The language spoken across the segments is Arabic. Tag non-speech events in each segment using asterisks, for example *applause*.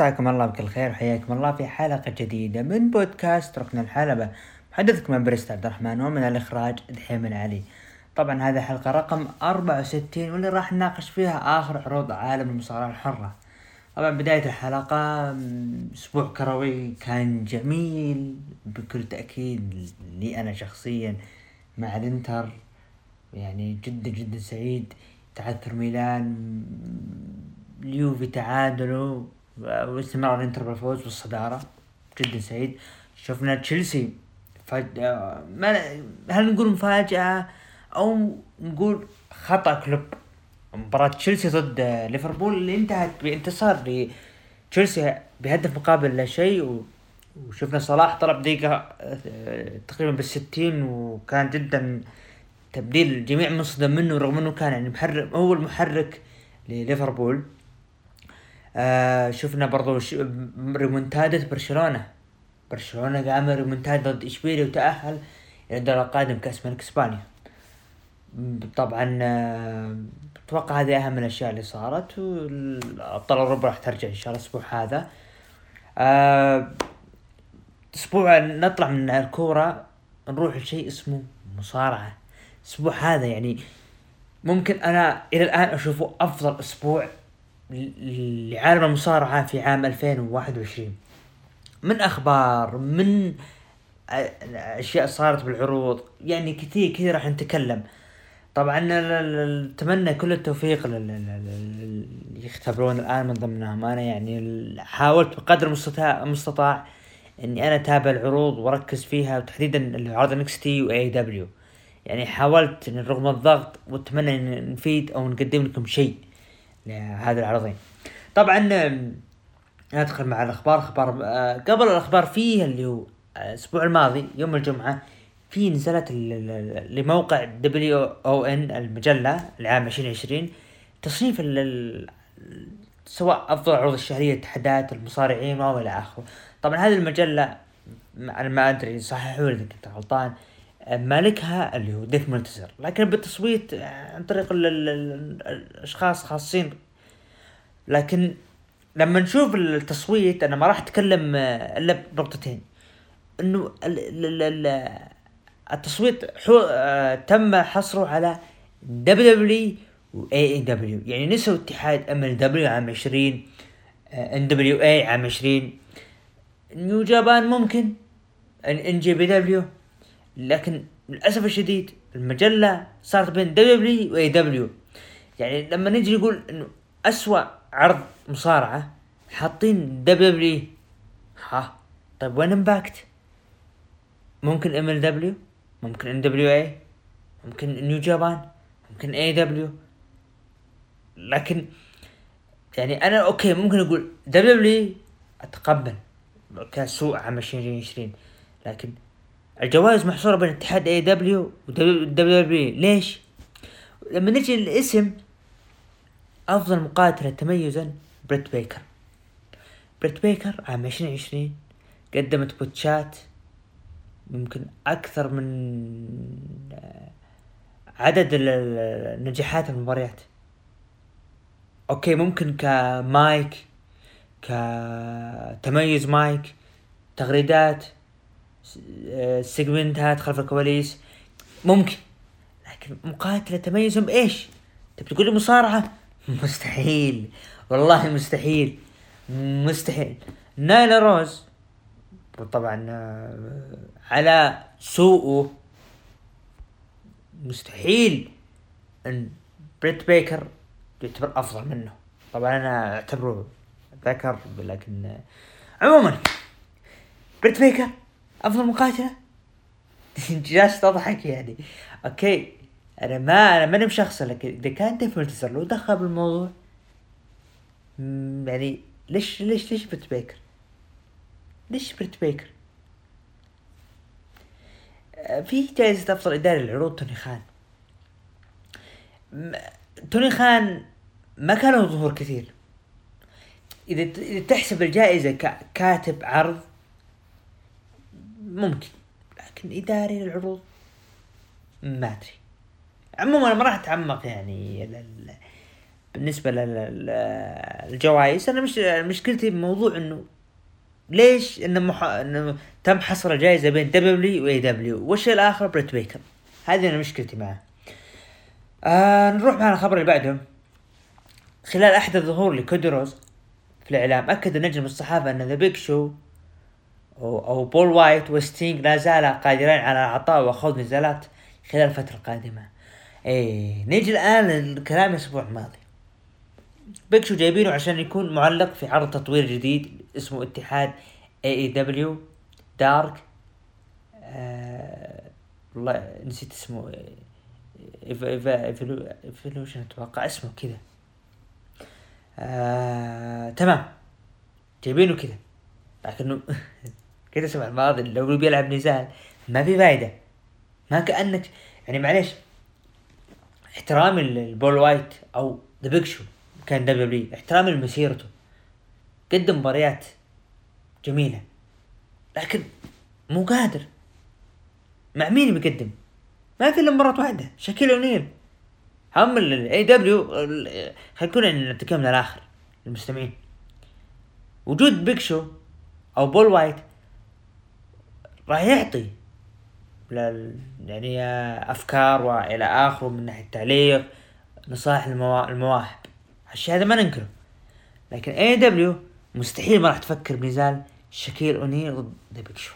مساكم الله بكل خير وحياكم الله في حلقة جديدة من بودكاست ركن الحلبة. محدثكم من بريست عبد الرحمن ومن الإخراج دحيم العلي. طبعا هذه حلقة رقم 64 واللي راح نناقش فيها آخر عروض عالم المصارعة الحرة. طبعا بداية الحلقة أسبوع كروي كان جميل بكل تأكيد لي أنا شخصيا مع الإنتر. يعني جدا جدا سعيد. تعثر ميلان اليوفي تعادلوا. واستمرار الانتر بالفوز بالصدارة جدا سعيد. شفنا تشيلسي فجأة ما هل نقول مفاجأة أو نقول خطأ كلوب؟ مباراة تشيلسي ضد ليفربول اللي انتهت بانتصار لتشيلسي بهدف مقابل لا شيء وشفنا صلاح طلب دقيقة آه، تقريبا بالستين وكان جدا تبديل الجميع مصدم منه رغم إنه كان يعني محرك هو المحرك لليفربول. آه شفنا برضو ريمونتادة برشلونة. برشلونة قام ريمونتادا ضد إشبيليا وتأهل إلى الدور القادم كأس ملك إسبانيا. طبعا آه، أتوقع هذه أهم الأشياء اللي صارت وابطال أوروبا راح ترجع إن شاء الله الأسبوع هذا. آه، أسبوع نطلع من الكورة نروح لشيء اسمه مصارعة. الأسبوع هذا يعني ممكن أنا إلى الآن أشوفه أفضل أسبوع لعالم المصارعة في عام 2021 من أخبار من أشياء صارت بالعروض يعني كثير كثير راح نتكلم. طبعا أتمنى كل التوفيق اللي يختبرون الآن من ضمنهم. أنا يعني حاولت بقدر المستطاع إني أنا أتابع العروض وأركز فيها وتحديدا عرض NXT و AEW. يعني حاولت رغم الضغط وأتمنى إن نفيد أو نقدم لكم شيء. لهذه العرضين. طبعا ندخل مع الأخبار. أخبار آه، قبل الأخبار فيه اللي هو الأسبوع الماضي يوم الجمعة في نزلت لموقع دبليو أو ان المجلة العام 2020 تصنيف سواء أفضل عروض الشهرية اتحادات المصارعين وإلى آخره. طبعا هذه المجلة أنا ما أدري صححوا لي كنت غلطان. مالكها اللي هو ديث مونتزر لكن بالتصويت عن طريق الأشخاص خاصين. لكن لما نشوف التصويت أنا ما راح أتكلم إلا بنقطتين. إنه التصويت حو... آه تم حصره على دبليو دبليو و إي اي دبليو. يعني نسوا اتحاد MLW عام 20 NWA عام 20 New Japan ممكن NJPW. لكن للأسف الشديد المجلة صارت بين دبليو دبليو واي دبليو يعني لما نجي نقول إنه أسوأ عرض مصارعة حاطين WWE ها طيب وين Impact ممكن MLW ممكن NWA ممكن New Japan ممكن AEW لكن يعني أنا okay ممكن أقول WWE أتقبل كسوء عام 2020 لكن الجوائز محصورة بين اتحاد اي دبليو ودبليو دبليو ليش؟ لما نجي للاسم أفضل مقاتلة تميزا بريت بيكر. بريت بيكر عام 2020 قدمت botch ات يمكن أكثر من عدد النجاحات المباريات. okay ممكن كمايك كتميز مايك تغريدات. segment ات خلف الكواليس. ممكن. لكن مقاتلة تميزهم بايش؟ أنت بتقول لي مصارعة؟ مستحيل. والله مستحيل. مستحيل. نايلا روز. وطبعا آه، على سوءه. مستحيل إن بريت بيكر يعتبر أفضل منه. طبعا أنا أعتبره ذكر لكن آه، عموما بريت بيكر أفضل مقاتلة؟ *laughs* جالس تضحك يعني. okay. أنا ما أنا ماني مشخصه لكن إذا كان ديف له دخل بالموضوع يعني ليش ليش ليش بريت بيكر؟ ليش بريت بيكر؟ في جائزة أفضل إداري للعروض توني خان. توني خان ما كان له ظهور كثير. إذا تحسب الجائزة ككاتب عرض ممكن لكن إداري للعروض ما أدري. عموما ما راح أتعمق يعني بالنسبة للجوائز أنا مش مشكلتي بموضوع إنه ليش انه, مح... إنه تم حصر الجائزة بين دبليو واي دبليو والشيء الآخر؟ بريت بيكر. هذه أنا مشكلتي معه. آه نروح مع الخبر اللي بعده. خلال احدث ظهور لكودي رودز في الإعلام أكد نجم الصحافة أن ذا بيج شو أو بول وايت وستينج لا زالا قادرين على اعطاء وخوض نزالات خلال الفترة القادمة. إيه نيجي الآن للكلام الأسبوع الماضي. بيج شو جايبينه عشان يكون معلق في عرض تطوير جديد اسمه اتحاد AEW Dark والله نسيت اسمه إيفا Evolution أتوقع اسمه كذا. آه تمام. جايبينه كذا. لكنه *laughs* كذا سمع الماضي لو بيلعب نزال. ما في فايدة. ما كأنك يعني معليش احترامي للبول وايت أو ذا بيج شو كان WWE احترامي لمسيرته قدم مباريات جميلة. لكن مو قادر. مع مين بيقدم؟ ما في إلا مباراة واحدة. شاكيل اونيل هم ال AEW خلينا نكون نتكلم من الآخر للمستمعين. وجود بيج شو أو بول وايت راح يعطي. يعني أفكار وإلى آخره من ناحية التعليق نصائح المواهب. الشيء هذا ما ننكره. لكن AEW مستحيل ما راح تفكر بنزال شاكيل اونيل ضد ذا شو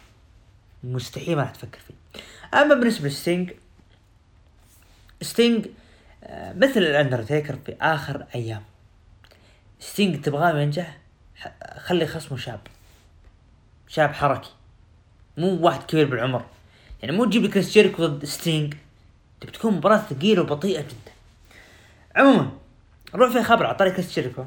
مستحيل ما راح تفكر فيه. أما بالنسبة لستينج ستينج آه، مثل الأندرتيكر في آخر أيام. ستينج تبغاه ينجح خلي خصمه شاب. شاب حركي. مو واحد كبير بالعمر. يعني مو تجيب كريس جيريكو ضد ستينج تبي تكون مباراة ثقيلة وبطيئة جدا. عموما نروح في خبر طريق كريس جيريكو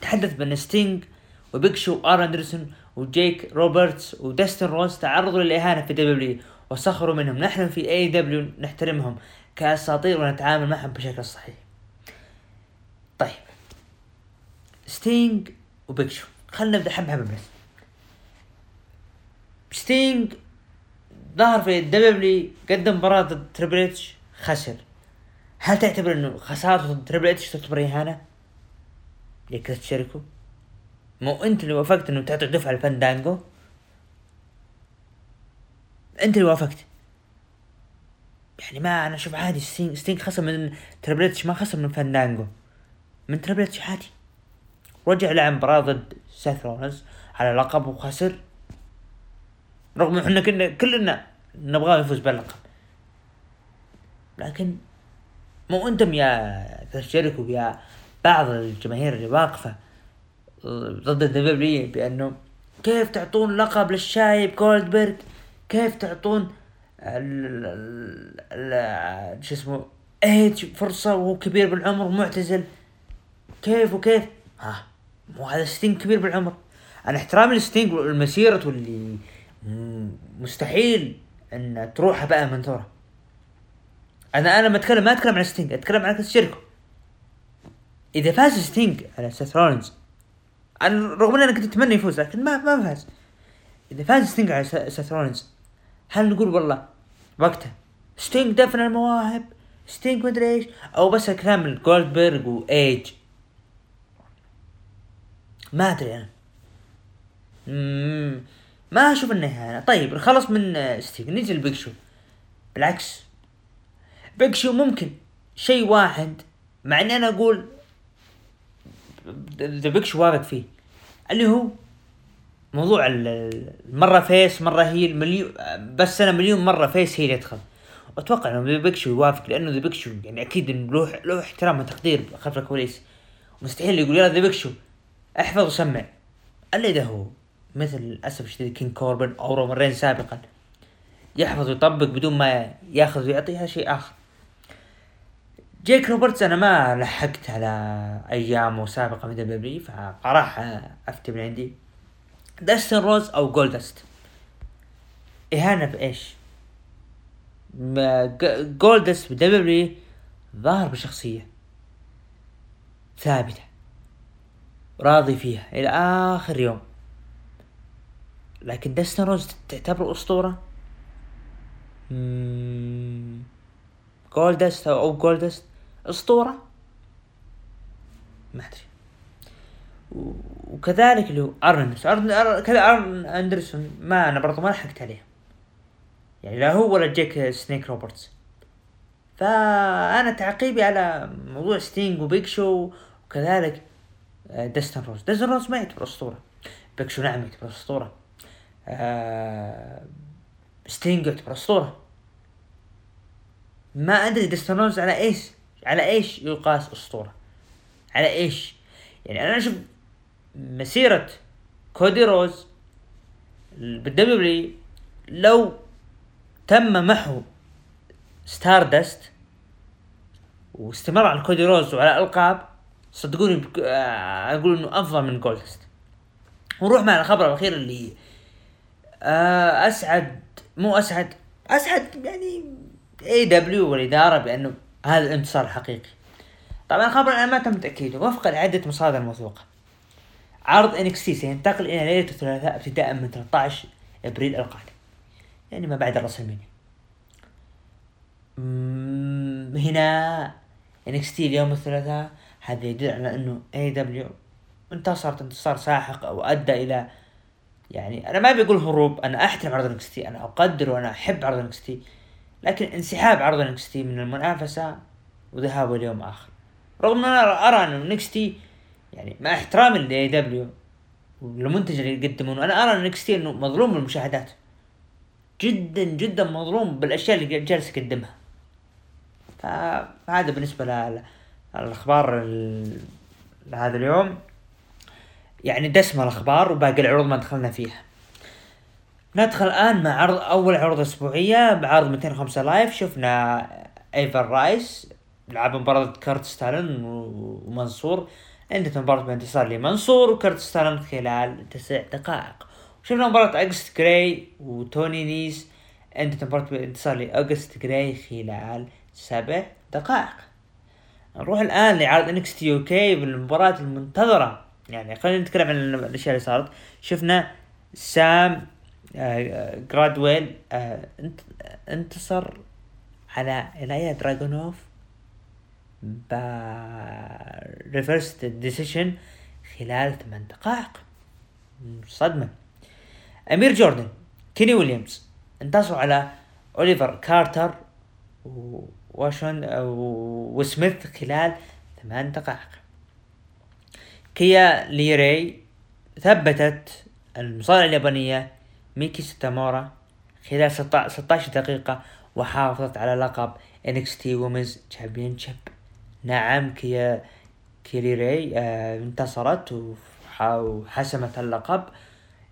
تحدث بأن ستينج وبيج شو أندرسون وجيك روبرتس ودستن رودز تعرضوا للإهانة في WWE وسخروا منهم. نحن في AEW نحترمهم كأساطير ونتعامل معهم بشكل صحيح. طيب ستينج وبيج شو. خلينا نبدأ حبة حبة بس. ستينج ظهر في ال WWE قدم مباراة ضد تريبل إتش خسر هل تعتبر إنه خسارته ضد تريبل إتش تعتبر اهانة؟ لكريس جيريكو؟ مو أنت اللي وافقت إنه تعطي دفعة لفاندانجو؟ أنت اللي وافقت يعني ما أنا أشوف عادي ستينج ستينج خسر من تريبل إتش ما خسر من فاندانجو من تريبل إتش عادي رجع لعب مباراة ضد سيث رولنز على لقب وخسر رغم إحنا كنا كلنا نبغاه يفوز باللقب. لكن مو أنتم يا جيريكو يا بعض الجماهير اللي واقفة ضد ال WWE بأنه كيف تعطون لقب للشايب جولدبرغ كيف تعطون شو اسمه إيج فرصة وهو كبير بالعمر ومعتزل؟ كيف وكيف؟ ها مو هذا ستينج كبير بالعمر. أنا احترامي لستينج والمسيرة واللي مستحيل إن تروح هباء منثورة أنا أنا بتكلم ما أتكلم عن ستينج أتكلم عن كاس شركه إذا فاز ستينج على سيث رولينز أنا رغم ان أنا كنت أتمنى يفوز لكن ما ما فاز. إذا فاز ستينج على سيث رولينز هل نقول والله وقتها ستينج دفن المواهب ستينج مدري إيش أو بس الكلام الجولدبرغ وايج ما أدري أنا. ما أشوف انه اهانه طيب نخلص من ستينج نجي لبيج شو. بالعكس. بيج شو ممكن شيء واحد مع إني أنا أقول ذا بيج شو واثق فيه. اللي هو موضوع المرة face مرة heel مليون بس أنا مليون مرة face heel يدخل. أتوقع إنه ذا بيج شو يوافق لأنه ذا بيج شو يعني أكيد إنه له له احترام وتقدير خلف الكواليس. مستحيل يقول يلا ذا بيج شو احفظ وسمع. اللي ده هو مثل للأسف الشديد كينج كوربن أو رومان سابقا. يحفظ ويطبق بدون ما يأخذ ويعطي هذا شيء آخر. جيك روبرتس أنا ما لحقت على أيامه سابقا من WWE فراح أفتي من عندي. داستن روز أو جولدست إهانة بإيش؟ جولدست ب WWE ظهر بشخصية ثابتة راضي فيها إلى آخر يوم. لكن داستن روز تعتبر أسطورة؟ جولدست أو جولدست أسطورة؟ ما أدري. وكذلك اللي هو ارن ارن كذا ارن اندرسون ما أنا برضو ما لحقت عليه. يعني لا هو ولا جيك سنيك روبرتس فأنا تعقيبي على موضوع ستينج وبيج شو وكذلك دستن روز دستن روز ما يعتبر أسطورة. بيج شو نعم يعتبر أسطورة. ستينج يعتبر اسطوره ما أدري دستن روز على إيش على إيش يقاس أسطورة. على إيش؟ يعني أنا أشوف مسيرة كودي روز بال WWE لو تم محو ستار دست واستمر على كودي روز وعلى ألقاب صدقوني آه، أقول إنه أفضل من جولدست ونروح مع الخبر الأخير اللي أسعد مو أسعد أسعد يعني AEW والإدارة بأنه هذا الانتصار الحقيقي طبعا الخبر أنا ما تم تأكيده وفقا لعدة مصادر موثوقة. عرض NXT سينتقل إلى ليلة الثلاثاء ابتداء من 13 إبريل القادم. يعني ما بعد ال WrestleMania هنا NXT اليوم الثلاثاء هذا يدل على أنه AEW انتصرت انتصار ساحق أو أدى إلى يعني أنا ما بقول هروب أنا أحترم عرض NXT أنا أقدر وأنا أحب عرض NXT لكن انسحاب عرض NXT من المنافسة وذهابه اليوم آخر. رغم أن أنا أرى أن NXT يعني مع احترامي ل AEW والمنتج اللي يقدمونه أنا أرى أن NXT إنه مظلوم بالمشاهدات. جدا جدا مظلوم بالأشياء اللي جالس يقدمها. فهذا بالنسبة للأخبار لهذا اليوم. يعني دسمة الأخبار وباقي العروض ما دخلنا فيها. ندخل الآن مع عرض أول عروض أسبوعية بعرض 205 Live. شفنا Ever-Rise لعب مباراة كيرت ستاليون ومنصور. انتهت مباراة بانتصار لمنصور وكيرت ستاليون خلال تسع دقائق. شفنا مباراة أوغست جراي وتوني نيس. انتهت مباراة بانتصار لأوغست جراي خلال سبع دقائق. نروح الآن لعرض NXT UK بالمباراة المنتظرة. يعني خلينا نتكلم عن الأشياء اللي صارت. شفنا سام آه جرادويل آه انتصر على إيلايا دراجونوف reverse decision خلال ثمان دقائق. صدمة. أمير جوردن كيني ويليامز انتصروا على أوليفر كارتر وشون وسميث خلال ثمان دقائق. كيا ليري ثبتت المصارعة اليابانية ميكي ستامورا خلال 16 دقيقة وحافظت على لقب NXT Women's Championship. نعم كيا كيريري آه انتصرت وحسمت اللقب.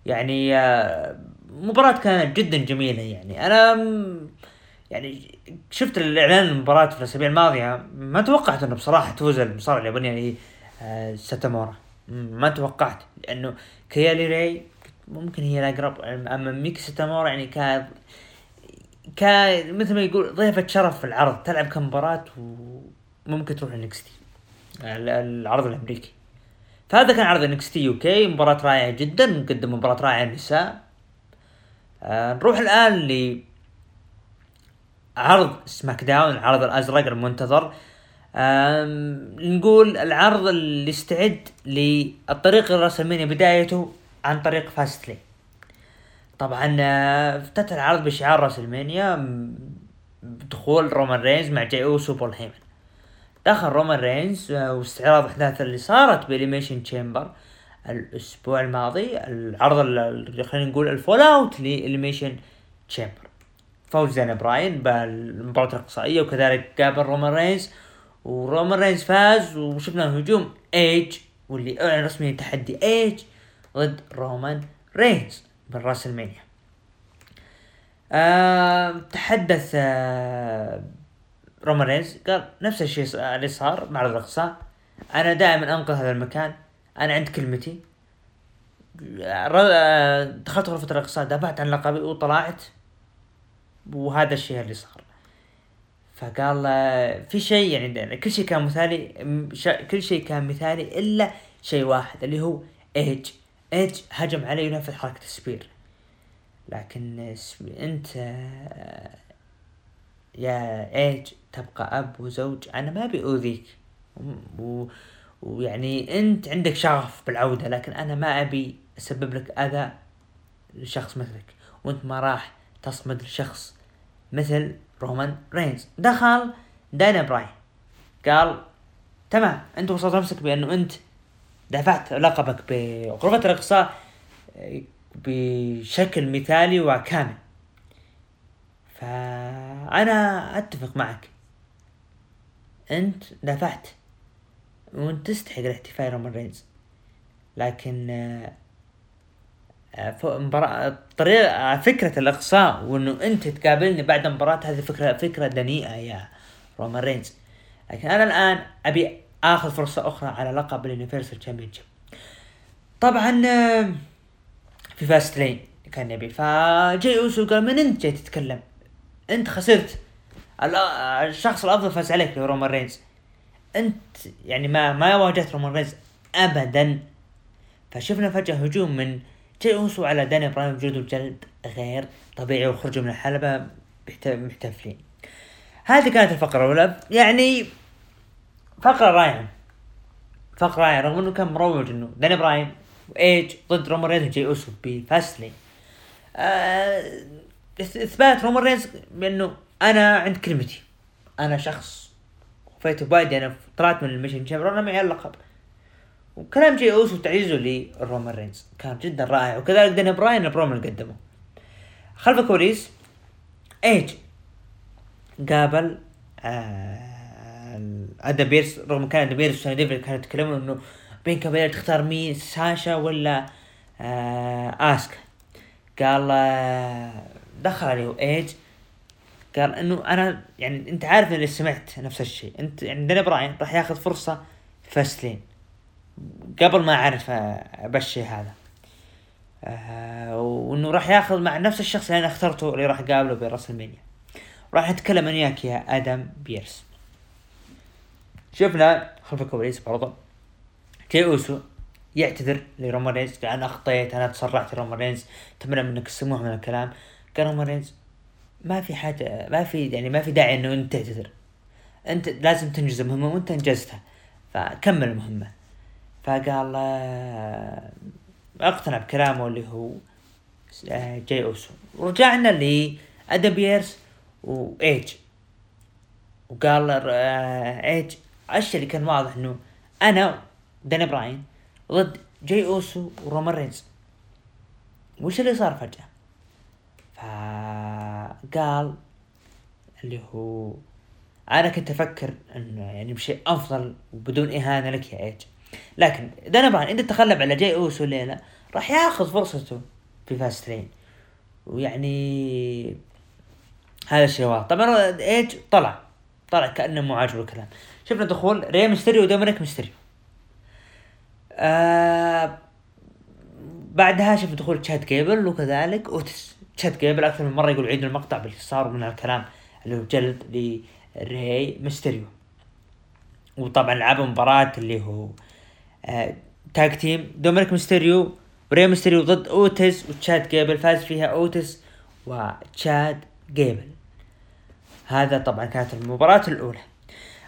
يعني آه مباراة كانت جدا جميلة يعني. أنا يعني شفت الإعلان المباراة في الأسابيع الماضية ما توقعت إنه بصراحة تفوز المصارع اليابانية آه ساتومورا ما توقعت لأنه كاي لي ري ممكن هي الاقرب أما ميكو ساتومورا يعني كان كان مثل ما يقول ضيفة شرف في العرض تلعب كم مباراة و ممكن تروح ل NXT العرض الأمريكي. فهذا كان عرض NXT UK مباراة رائعة جدا قدم مباراة رائعة النساء. آه نروح الآن ل عرض SmackDown العرض الأزرق المنتظر. نقول العرض اللي استعد للطريق ال WrestleMania بدايته عن طريق Fastlane طبعا آه، افتتح العرض بشعار WrestleMania بدخول رومان رينز مع جاي أوسو بول هيمن. دخل رومان رينز آه، واستعراض الاحداث اللي صارت ب Elimination Chamber الأسبوع الماضي العرض خلينا نقول ال fallout ل Elimination Chamber. فوز دانيال براين بالمباراة الإقصائية وكذلك قابل رومان رينز ورومان رينز فاز وشفنا هجوم إيج واللي أعلن رسميا تحدي إيج ضد رومان رينز بال WrestleMania آه تحدث آه رومان رينز قال نفس الشيء اللي صار مع الاقصاء أنا دائما أنقذ هذا المكان أنا عند كلمتي. دخلت غرفة الاقصاء دافعت عن لقبي وطلعت. وهذا الشيء اللي صار. فقال في شيء يعني كل شيء كان مثالي كل شيء كان مثالي إلا شيء واحد اللي هو ايج ايج هجم علي ونفذ حركة ال spear. لكن أنت يا ايج تبقى أب وزوج أنا ما أبي أؤذيك. و... ويعني أنت عندك شغف بالعودة لكن أنا ما أبي أسبب لك أذى لشخص مثلك. وأنت ما راح تصمد لشخص مثل رومان رينز دخل دانا براين. قال تمام أنت وصلت نفسك بأنه أنت دفعت لقبك بغرفة الاقصاء بشكل مثالي وكامل. فأنا أتفق معك. أنت دفعت وأنت تستحق الاحتفال رومان رينز. لكن مباراة طريقة فكرة الإقصاء وإنه أنت تقابلني بعد المباراة هذه فكرة فكرة دنيئة يا رومان رينز. لكن أنا الآن أبي آخذ فرصة أخرى على لقب ال Universal Championship. طبعا آه، في فاست لين كان يبي. فجاي أوسو قال من أنت جاي تتكلم؟ أنت خسرت. الشخص الأفضل فاز عليك رومان رينز. أنت يعني ما ما واجهت رومان رينز أبدا. فشفنا فجأة هجوم من جاي اوسو على داني براين وجلده الجلد غير طبيعي وخرجوا من الحلبة محتفلين. هذه كانت الفقرة الأولى. يعني فقرة رائعة. فقرة رائعة رغم إنه كان مروج إنه داني براين وإيج ضد رومان رينز وجاي اوسو بفاست لين آه إثبات رومان رينز بإنه أنا عند كلمتي. أنا شخص وفيت بوعدي أنا طلعت من ال Elimination Chamber أنا معي اللقب. وكلام جي اوسو وتعزيزه لرومان رينز. كان جدا رائع. وكذلك داني براين البرومو اللي قدمه. خلف الكواليس إيج قابل آه آدم بيرس رغم كان آدم بيرس وسونيا ديفل كانوا يتكلمون إنه بينك وبين تختار مين ساشا ولا آه اسكا قال آه دخل عليه إيج. قال إنه أنا يعني أنت عارف إني سمعت نفس الشيء. أنت يعني داني براين راح ياخذ فرصة فاستلين قبل ما أعرف ابشي هذا. آه وإنه راح ياخذ مع نفس الشخص اللي أنا اخترته اللي راح اقابله براس المانيا راح نتكلم عن وياك يا آدم بيرس. شفنا خلف الكواليس برضه جاي اوسو يعتذر لرومان رينز قال أنا أخطيت أنا تسرعت رومان رينز أتمنى منك السموحة من الكلام. قال رومان رينز ما في حاجة ما في يعني ما في داعي إنه أنت تعتذر. أنت لازم تنجز المهمة وأنت أنجزتها. فكمل المهمة. فقال آه، أقتنع بكلامه اللي هو آه، جاي أوسو. ورجعنا لادم بيرس وإيج. وقال آه، إيج الشيء اللي كان واضح إنه أنا داني براين ضد جاي أوسو ورومان رينز. وش اللي صار فجأة؟ فقال اللي هو أنا كنت أفكر إنه يعني بشيء أفضل وبدون إهانة لك يا إيج. لكن داني براين اذا تغلب على جاي أوسو الليلة راح ياخذ فرصته في فاست لين. ويعني هذا الشيء واضح. طبعا إيج طلع طلع كأنه مو عاجبه الكلام. شفنا دخول ري ميستيريو ودومينيك ميستيريو. آه بعدها شفنا دخول تشاد جيبل وكذلك اوتس تشاد جيبل أكثر من مرة يقول عيد المقطع باللي صار من الكلام اللي هو جلد لري ميستيريو. وطبعا لعبوا مباراة اللي هو tag team دومينيك ميستيريو وري ميستيريو ضد اوتس وتشاد جيبل فاز فيها اوتس وتشاد جيبل. هذا طبعا كانت المباراة الأولى.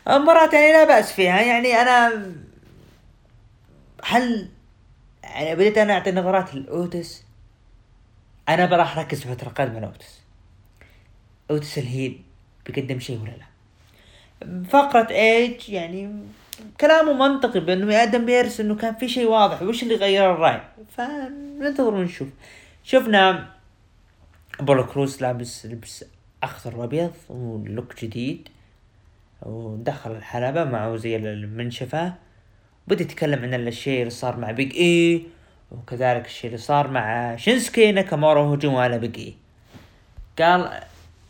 المباراة يعني لا بأس فيها. يعني أنا هل يعني بديت أنا أعطي نظرات لأوتس أنا براح أركز في الفترة القادمة لأوتس أوتس ال heel بيقدم شيء ولا لا؟ فقرة إيج يعني كلامه منطقي بأنه آدم بيرس إنه كان في شيء واضح وش اللي غير الرأي؟ فننتظر ونشوف شفنا أبولو كروز لابس لبس أخضر وأبيض و look جديد ودخل الحلبة معه زي المنشفة. بدأ يتكلم عن الشيء اللي صار مع بيج إي وكذلك الشيء اللي صار مع شينسكي ناكامورا وهجومه على بيج إي. قال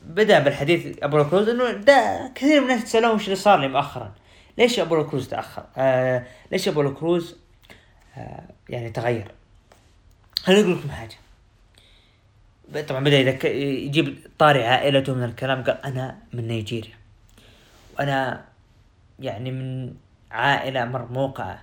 بدأ بالحديث ابولو كروز إنه ده كثير من الناس يتسالون وش اللي صار لي مؤخرا. ليش أبولو كروز تأخر؟ آه ليش أبولو كروز؟ آه يعني تغير؟ خليني أقول لكم حاجة. طبعا بدأ يذك... يجيب طاري عائلته من الكلام قال أنا من نيجيريا. وأنا يعني من عائلة مرموقة.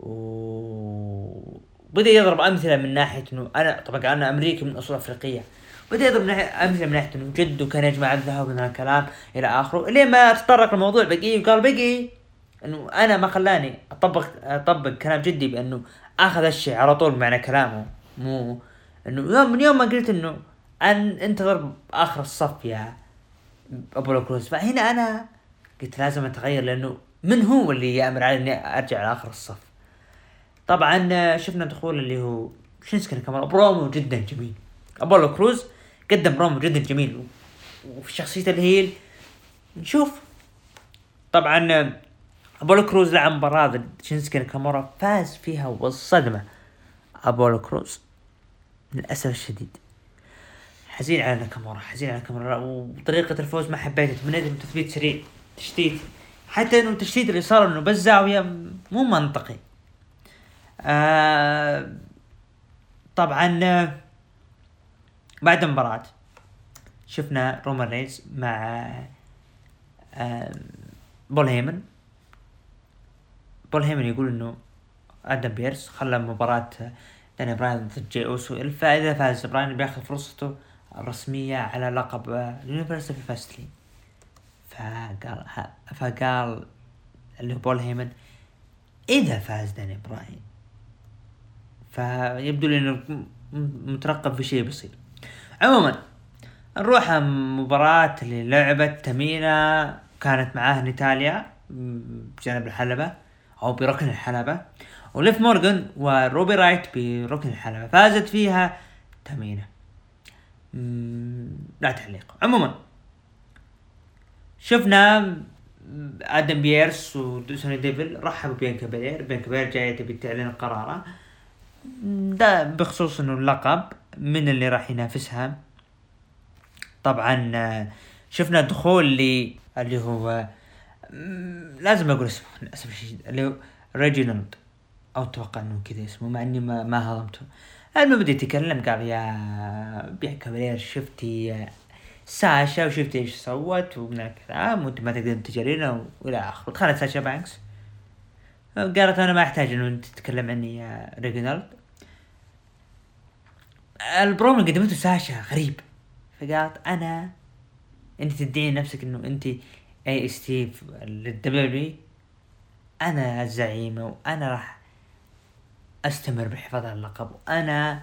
و بدأ يضرب أمثلة من ناحية إنه أنا طبعا أنا أمريكي من أصول أفريقية. بدا يضرب من أمثلة من ناحية إنه جده كان يجمع الذهب من الكلام إلى آخره. لين ما تطرق الموضوع بقي وقال بقي إنه أنا ما خلاني اطبق أطبق كلام جدي بأنه آخذ الشيء على طول معنى كلامه. مو إنه يوم من يوم ما قلت إنه ان انتظر آخر الصف يا ابولو كروز فهنا أنا قلت لازم أتغير لأنه من هو اللي يأمر علي إني أرجع لآخر الصف؟ طبعا شفنا دخول اللي هو شينسكي ناكامورا برومو جدا جميل. ابولو كروز قدم برومو جدا جميل. وفي شخصيته ال heel نشوف. طبعا أبولو كروز لعب مباراة ضد شينسكي ناكامورا فاز فيها والصدمة أبولو كروز. للأسف الشديد. حزين على ناكامورا حزين على ناكامورا. وطريقة الفوز ما حبيتها تمنيت انه تثبيت سريع تشتيت حتى إنه تشتيت اللي صار إنه بس زاوية مو منطقي. آه طبعا بعد المباراة شفنا رومان رينز مع بول هيمن. بول هيمن يقول إنه آدم بيرس خلى مباراة داني براين ضد جي أوسو. فإذا فاز براين بياخذ فرصته الرسمية على لقب ال Universal في فاستلين فقال فقال اللي هو بول هيمن إذا فاز داني براين فيبدو لي إنه مترقب في شيء بيصير عموما نروح مباراة اللي لعبت تمينا كانت معاه ناتاليا بجانب الحلبة أو بركن الحلبة وليف مورغان وروبي رايوت بركن الحلبة فازت فيها تمينا لا تعليق. عموما شفنا آدم بيرس وسونيا ديفل رحبوا بيانكا بيلير بيانكا بيلير جاية تبي تعلن قراره ده بخصوص إنه اللقب من اللي راح ينافسها. طبعا شفنا دخول اللي اللي هو لازم أقول اسمه للأسف الشديد اللي هو ريجينالد أو أتوقع إنه كذا اسمه مع إني ما, ما هضمته. المهم بدا يتكلم قال يا بيانكا بيلير شفتي ساشا وشفتي إيش سوت ومن الكلام وأنت ما تقدر تجارينا وإلى آخره. دخلت ساشا بانكس. قالت أنا ما أحتاج إنه تتكلم عني يا ريجينالد البرومو اللي قدمته ساشا غريب. فقالت أنا أنت تدعي نفسك إنه أنت EST أنا الزعيمة وأنا راح أستمر بحفاظ على اللقب وأنا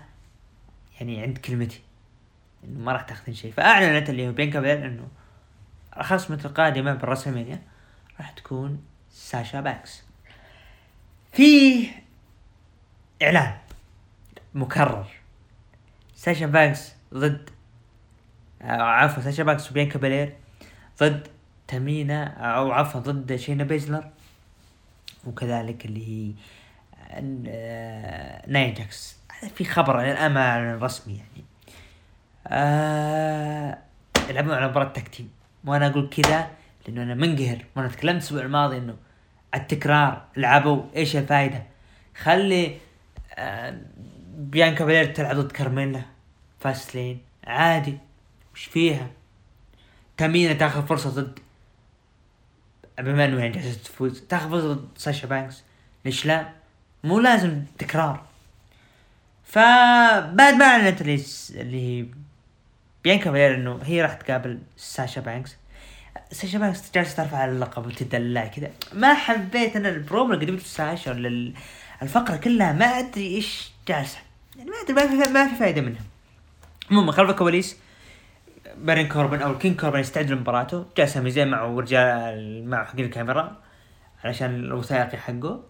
يعني عند كلمتي إنه ما راح تاخذين شيء. فأعلنت اللي هو بين إنه الخصمة القادمة بالرسمينيا راح تكون ساشا بانكس. في إعلان مكرر. ساشا بانكس ضد آه، عفوا ساشا بانكس وبيانكا بلير ضد تامينا أو عفوا ضد شاينا بيزلر وكذلك اللي هي آه، نايجاكس في خبر الآن ما رسمي يعني. آه يلعبون على مباراة tag team وأنا أقول كذا لأنه أنا منقهر. وأنا تكلمت الأسبوع الماضي إنه التكرار لعبوا إيش الفائدة خلي آه بيانكا بلير تلعب ضد كارميلا. فاستلاين عادي. وش فيها. تامينا تاخذ فرصة ضد بما انه يعني جالسة تفوز. تاخذ فرصة ضد ساشا بانكس. ليش لا؟ مو لازم تكرار. فبعد ما أعلنت اللي اللي هي بيانكا بلير إنه هي راح تقابل ساشا بانكس. ساشا بانكس جالسة ترفع اللقب وتدلع كذا ما حبيت أنا البرومو اللي قدمته ساشا ولا الفقرة كلها. ما أدري إيش جالسة يعني ما أدري ما في فائدة منها. المهم خلف الكواليس بارون كوربن أو كينج كوربن يستعد لمباراته جاء سامي زين معه رجال معه حق الكاميرا علشان الوثائقي حقه.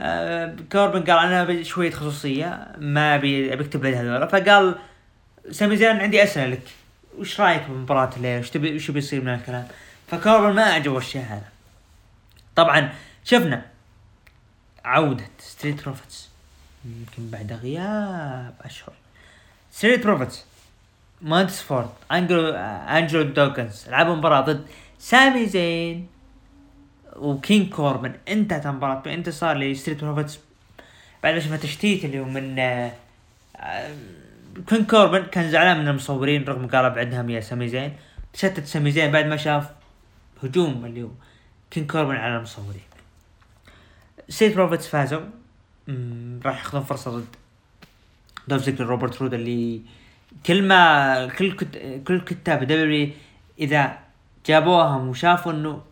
آه كوربن قال أنا شوية خصوصية ما أبي أبي أكتب هذول. فقال سامي زين عندي أسئلة لك. وش رأيك بمباراة الليلة؟ وش تبي وش بيصير من الكلام؟ فكوربن ما أعجبه الشيء هذا. طبعا شفنا عودة ستريت بروفيتس يمكن بعد غياب أشهر. ستريت بروفيتس مونتيز فورد أنجلو أنجلو دوكنز لعبوا مباراة ضد سامي زين وكينج كوربن انتهت المباراة. بانتصار لستريت بروفيتس بعد ما شفنا تشتيت اللي هو من آه كينج كوربن كان زعلان من المصورين رغم قال بعدهم يا سامي زين. تشتت سامي زين. بعد ما شاف هجوم اللي هو كينج كوربن على المصورين. ستريت بروفيتس فازوا. راح ياخذون فرصة ضد دوف زيجلر روبرت رود اللي كل ما كل كت... كل كتاب دبليو إذا جابوهم وشافوا إنه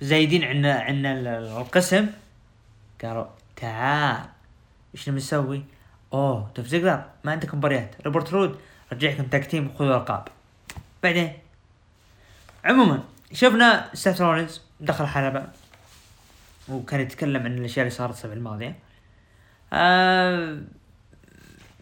زايدين عنا عنا القسم قالوا تعال إيش نبي نسوي؟ أوه توف زيجلر ما عندك مباريات. روبرت رود رجعكم tag team وخذوا القاب بعدين عموما شفنا سيث رولينز دخل حلبة وكان يتكلم عن الأشياء اللي صارت السنة الماضية. آه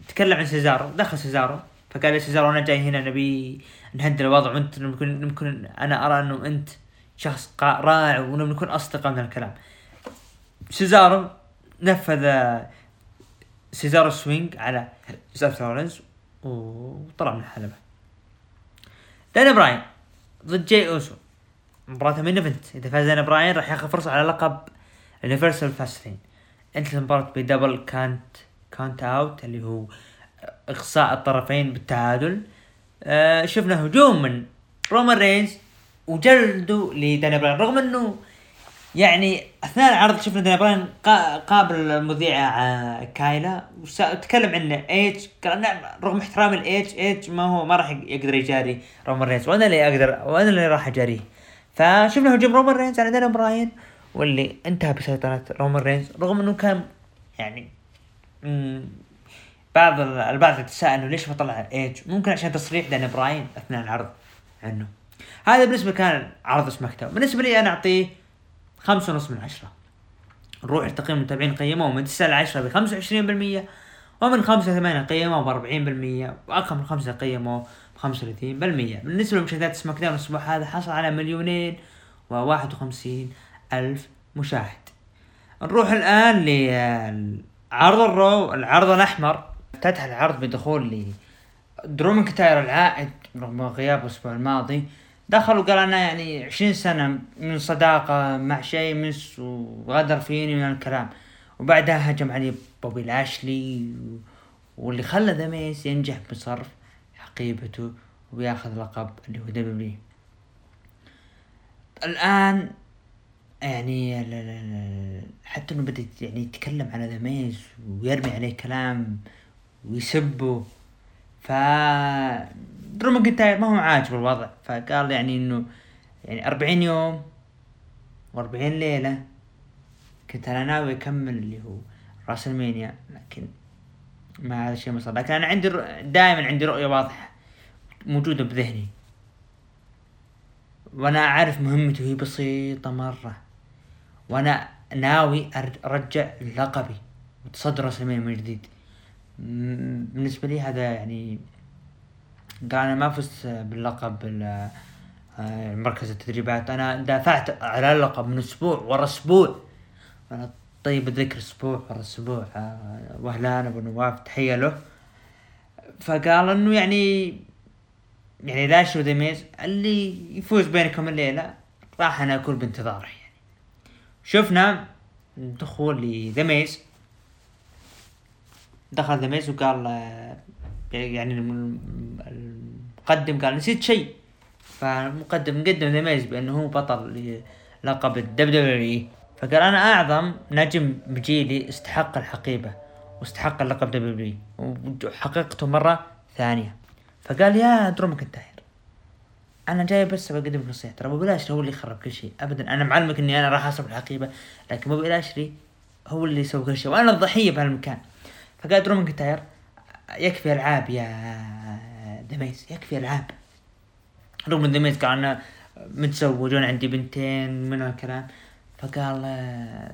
تكلم عن سيزارو دخل سيزارو فقال سيزارو أنا جاي هنا نبي نهدي الوضع وأنت ممكن ممكن أنا أرى أنه أنت شخص رائع ونكون أصدقاء من الكلام. سيزارو نفذ سيزارو swing على سيث رولنز وطلع من الحلبة. دانيال براين ضد جاي أوسو. مباراة main event إذا فاز دانيال براين راح ياخذ فرصة على لقب ال universal فاستلاين انتهت المباراة ب double count count out اللي هو اقصاء الطرفين بالتعادل. آه شفنا هجوم من رومان رينز وجلدوا لدانيال براين. رغم إنه يعني أثناء العرض شفنا دانيال براين قابل المذيعة كايلا. وتكلم عنه إيج قال نعم رغم احترام الايج إيج ما هو ما راح يقدر يجاري رومان رينز. وأنا اللي أقدر وأنا اللي راح أجاريه. فشفنا هجوم رومان رينز على دانيال براين. واللي انتهى بسيطرة رومان رينز. رغم إنه كان يعني بعض البعض يتساءل إنه ليش ما طلع إيج؟ ممكن عشان تصريح دانيال براين أثناء العرض عنه. هذا بالنسبة كان عرض سماك بالنسبة لي أنا أعطيه خمسة ونص من عشرة. نروح لتقييم المتابعين قيموه من تسعة لعشرة بخمسة وعشرين بالمية ومن خمسة ثمانية قيموه بأربعين بالمية وأقل من خمسة قيموه بخمسة وثلاثين بالمية. بالنسبة لمشاهدات سماك داون الأسبوع هذا حصل على مليونين وواحد وخمسين ألف مشاهد. نروح الآن لعرض الرو العرض الأحمر. افتتح العرض بدخول لدرو ماكنتاير العائد رغم غيابه الأسبوع الماضي. دخل وقال أنا يعني عشرين سنة من صداقة مع شيمس وغدر فيني من الكلام. وبعدها هجم عليه بوبي لاشلي واللي خلى ذا ميز ينجح بصرف حقيبته وياخذ لقب اللي هو دبليو الآن يعني حتى إنه بدأ يعني يتكلم على ذا ميز ويرمي عليه كلام ويسبه. ف درو ماكنتاير ما هو عاجب الوضع. فقال يعني إنه يعني أربعين يوم وأربعين ليلة كنت أنا ناوي أكمل اللي هو رسلمانيا لكن ما هذا الشيء ما صار لكن أنا عندي دائما عندي رؤية واضحة موجودة بذهني. وأنا أعرف مهمته هي بسيطة مرة. وأنا ناوي أرجع لقبي وتصدر راس من جديد. بالنسبة لي هذا يعني قال أنا ما فزت باللقب آه، مركز التدريبات. أنا دافعت على اللقب من أسبوع ورا أسبوع. أنا طيب الذكر أسبوع ورا أسبوع. آه، وهلان أبو نواف تحية له. فقال إنه يعني يعني لاشلي وذا ميز اللي يفوز بينكم الليلة راح أنا أكون بانتظاره شفنا دخول لذا ميز دخل ذا ميز وقال آه، يعني المقدم قال نسيت شيء. فالمقدم قدم ذا ميز بأنه هو بطل لقب الدبليو فقال أنا أعظم نجم بجيلي استحق الحقيبة واستحق اللقب دبليو وحققته مرة ثانية. فقال يا درو ماكنتاير أنا جاي بس بقدم نصيحة. ترى بوبي لاشلي هو اللي خرب كل شيء ابدا. أنا معلمك إني أنا راح أصرف الحقيبه لكن بوبي لاشلي هو اللي يسوي كل شيء. وأنا الضحية بهالمكان فقال درو ماكنتاير يكفي ألعاب يا ذا ميز يكفي ألعاب. رغم ذا ميز قال أنا متزوج وأنا عندي بنتين من الكلام. فقال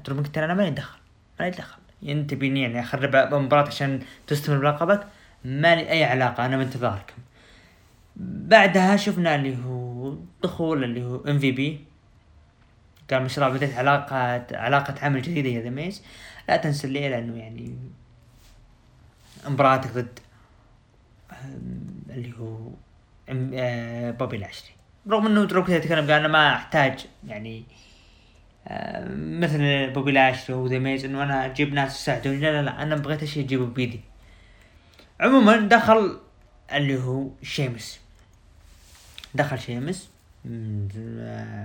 ترى قلت أنا مالي دخل مالي دخل. انت بيني يعني أخرب مباراة عشان تستمر بلقبك. مالي أي علاقة أنا بانتظاركم. بعدها شفنا اللي هو دخول اللي هو ام في بي قال مشروع بديت علاقة علاقة عمل جديدة يا ذا ميز لا تنسى الليلة انه يعني مباراتك ضد اللي هو آه، بوبي لاشلي رغم إنه درو يتكلم قال أنا ما أحتاج يعني آه، مثل بوبي لاشلي وذا ميز إنه أنا أجيب ناس يساعدوني. لا لا لا أنا بغيت شي أجيبه بيدي. عموما دخل اللي هو شيمس. دخل شيمس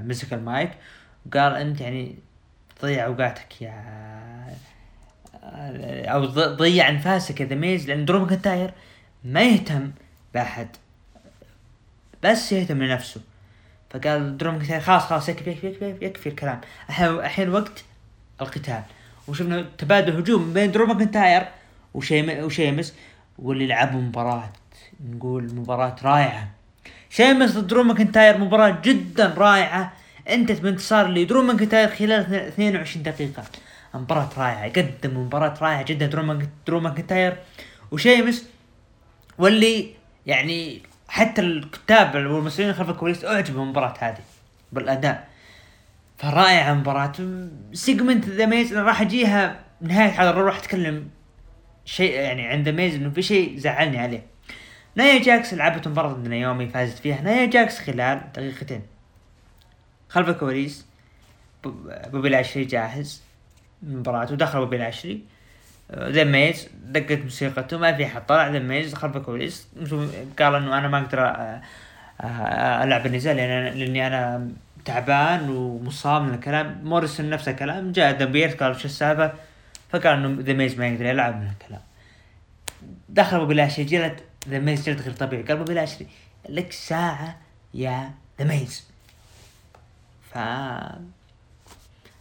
مسك المايك وقال أنت يعني تضيع أوقاتك يا أو ضيع أنفاسك يا ميز لأن درو ماكنتاير ما يهتم بأحد بس يهتم لنفسه. فقال درو ماكنتاير خلاص خلاص يكفي يكفي يكفي, يكفي الكلام. الحين وقت القتال. وشفنا تبادل هجوم بين درو ماكنتاير وشيم وشيمس واللي لعبوا مباراة نقول مباراة رائعة. شيمس ضد درو ماكنتاير مباراة جدا رائعة. انتهت بانتصار لدرو ماكنتاير خلال 22 دقيقة. مباراة رائعة قدم مباراة رائعة جدا درو ماكنتاير. وشيمس واللي يعني حتى الكتاب والمسؤولين خلف الكواليس أعجبوا بالمباراة هذه بالأداء. فرائعة مباراة. segment ذا ميز راح أجيها نهاية الحلقة راح أتكلم شيء يعني عند ميز إنه في شيء زعلني عليه. نايا جاكس لعبت مباراة ضد نايومي فازت فيها. نايا جاكس خلال دقيقتين. خلف الكواليس بوبي لاشلي جاهز مباراة ودخل بوبي لاشلي. ذا ميز دقت موسيقته ما في حد طلع. ذا ميز خلف الكواليس قال إنه أنا ما أقدر ألعب النزال لأن لأني أنا تعبان ومصاب من الكلام. موريسون نفس الكلام. جاء دبير قال شو السالفة؟ فقال إنه ذا ميز ما يقدر يلعب من الكلام. دخل بوبي لاشلي جلد ذا ميز جلد غير طبيعي. قال بوبي لاشلي لك ساعة يا ذا ميز. ف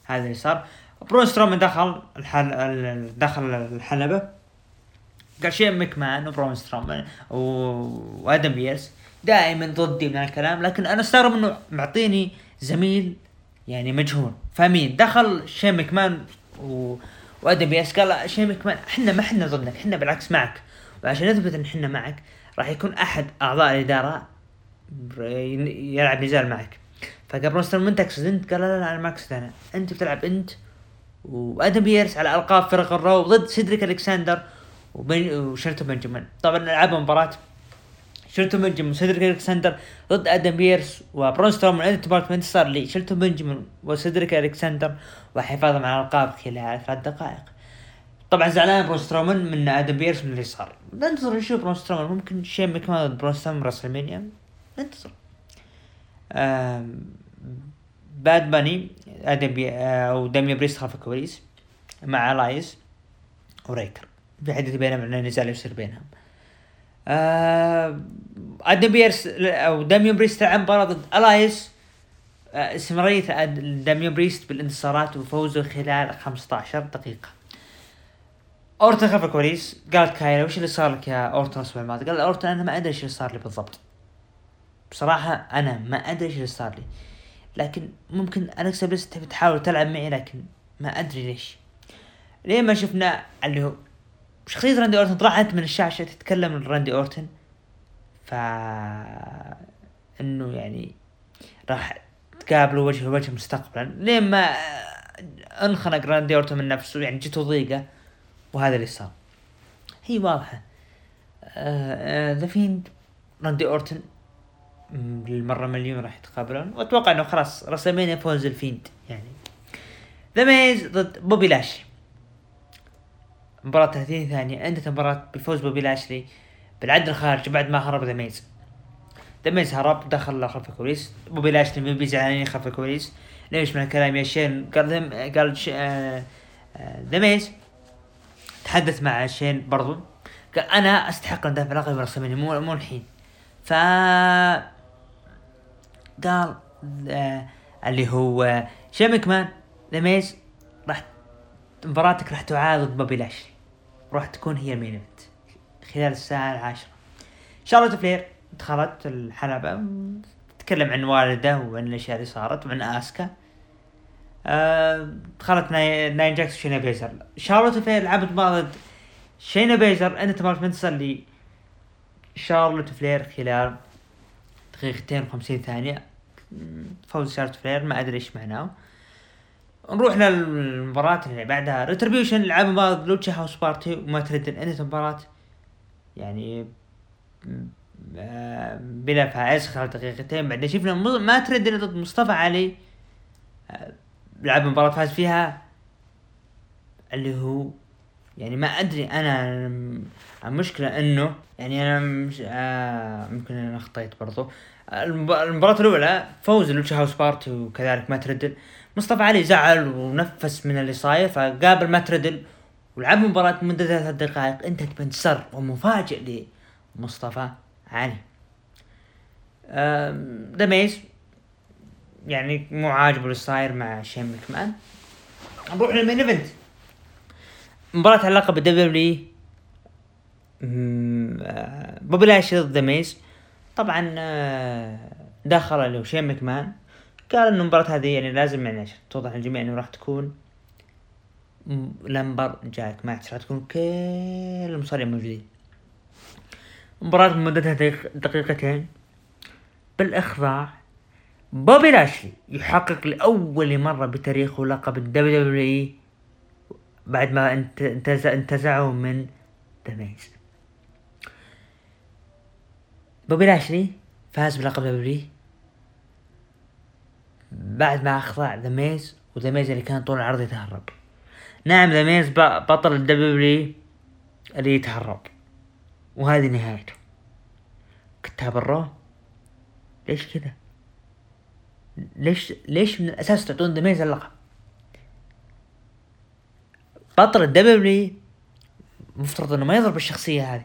هذا اللي صار. برون سترومان دخل الحل دخل الحلبة. قال شين مكمان وبرون سترومان وآدم بيرس. دائما ضدي من الكلام لكن أنا أستغرب إنه معطيني زميل يعني مجهول. فمين؟ دخل شين مكمان و... وآدم بيرس قال شين مكمان. إحنا ما إحنا ضدك إحنا بالعكس معك. وعشان نثبت إن إحنا معك راح يكون أحد أعضاء الإدارة يلعب نزال معك. برون سترومان من تقصد أنت قال لا لا, أنا ما أقصد أنا. أنت بتلعب أنت وأدم بيرس على ألقاب فرق الرو ضد سيدريك ألكسندر وبين وشيلتون بنجامين طبعا لعبوا مباراة شيلتون بنجامين وسيدريك ألكسندر ضد أدم بيرس وبرون سترومان انت انتصار صار لي. شيلتون بنجامين وسيدريك ألكسندر وحفاظهم على الالقاب خلال ثلاث دقائق. طبعا زعلان برون سترومان من آدم بيرس من اللي صار. ننتظر نشوف برون سترومان. ممكن شين ضد برون سترومان راسلمينيا. ننتظر. باد باني آدم بي أو داميون بريست خلف الكواليس مع إلياس ورايكر. في حدث بينهم عن النزال يصير بينهم. آه آدم بيرس أو داميون بريست لعب مباراة ضد إلياس آه استمرارية داميون بريست بالانتصارات وفوزه خلال 15 دقيقة. أورتن خلف الكواليس قالت كايلا وش اللي صار لك يا أورتن الأسبوع الماضي؟ قال أورتن أنا ما أدري إيش اللي صار لي بالضبط. بصراحة أنا ما أدري إيش اللي صار لي. لكن ممكن الكسا بليس تبي تحاول تلعب معي لكن ما أدري ليش ليه ما شفنا اللي هو شخصية راندي أورتن طلعت من الشاشة تتكلم راندي أورتن ف إنه يعني راح تقابلوا وجه لوجه مستقبلا لين ما أنخنق راندي أورتن من نفسه يعني جته ضيقة وهذا اللي صار. هي واضحة. ذا فيند راندي أورتن للمرة مليون راح يتقابلون. وأتوقع إنه خلاص رسمين فوز الفيند يعني. ذا ميز ضد بوبي لاشلي. مباراة 30 ثانية. انتهت المباراة بفوز بوبي لاشلي بالعد الخارجي بعد ما هرب ذا ميز ذا ميز هرب دخل خلف الكواليس. بوبي لاشلي من زعلانين خلف الكواليس. ليش؟ من الكلام يا شين قال قال آه، آه، ذا ميز تحدث مع شين برضو. قال أنا أستحق أن دافع لقب رسميني مو مو الحين. ف قال آه اللي هو شين مكمان ذا راح مباراتك راح تعاد ضد بوبي لاشلي. راح تكون هي ال main خلال الساعة العاشرة. شارلوت فلير دخلت الحلبة. تتكلم عن والده وعن الأشياء اللي صارت وعن آسكا. آه دخلت ناي... نايا جاكس وشاينا بيزلر. شارلوت فلير لعبت مباراة شاينا بيزلر انتهت المباراة بانتصار لشارلوت فلير خلال دقيقتين وخمسين ثانية. فوز شارلوت فلير ما أدري إيش معناه. نروح للمباراة اللي بعدها. Retribution لعبوا مباراة Lucha House Party ومات ريدل انتهت المباراة. يعني بلا فائز خلال دقيقتين. بعدين شفنا مات ريدل ضد مصطفى علي. لعب مباراة فاز فيها اللي هو يعني ما أدري أنا المشكلة إنه يعني أنا مش آه ممكن أنا أخطيت برضو. المباراة الأولى فوز لوتشا هاوس بارتي وكذلك ما تردل مصطفى علي زعل ونفس من اللي صاير فقابل ما تردل ولعب مباراة مدة ثلاث دقائق. انتهت بانتصار ومفاجئ لمصطفى علي. The Miz يعني مو عاجبه اللي صاير مع شين مكمان. نروح لل main event. مباراة على لقب ال W بوبي لاشلي ضد Miz طبعا آه، دخل هو شين مكمان. قال إنه المباراة هذه يعني لازم يعني توضح للجميع إنه راح تكون lumberjack match. راح تكون كل المصارعين موجودين. مباراة مدتها دقيقتين. بالإخضاع بوبي لاشلي يحقق لأول مرة بتاريخه لقب ال WW بعد ما انتزع انتزعه من The Miz بوبي لاشلي فاز بلقب W بعد ما أخضع The Miz و The Miz اللي كان طول العرض يتهرب. نعم The Miz بطل ال W اللي يتهرب وهذه نهايته. كتاب ال Raw؟ ليش كذا؟ ليش ليش من الأساس تعطون The Miz اللقب؟ بطل ال W مفترض إنه ما يضرب الشخصية هذه.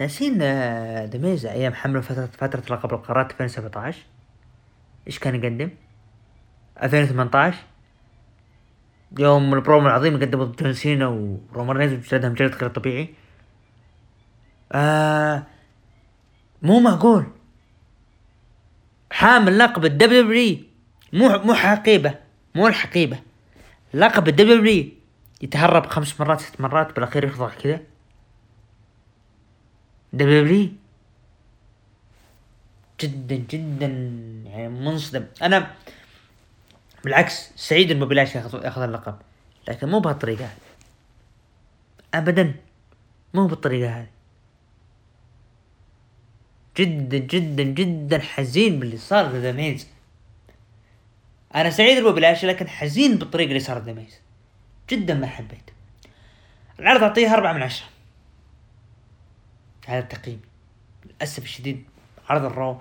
ناسين The Miz أيام حملة فترة فترة لقب القارات 2017 إيش كان يقدم؟ 2018 يوم البرومو العظيم قدموا ضد جون سينا ورومان رينز وجلدهم جلد غير طبيعي. آه مو معقول. حامل لقب ال W مو مو حقيبة مو الحقيبة. لقب ال W يتهرب خمس مرات ست مرات بالأخير يخضع كذا. W جدا جدا يعني منصدم. أنا بالعكس سعيد إنه بلاش ياخذ ياخذ اللقب لكن مو بهالطريقة هذه. ابدا مو بالطريقة هذه. جدا جدا جدا حزين باللي صار ذا ميز. أنا سعيد إنه بلاش لكن حزين بالطريقة اللي صارت ذا ميز. جدا ما حبيت العرض أعطيه أربعة من عشرة. هذا التقييم. للأسف الشديد عرض الرو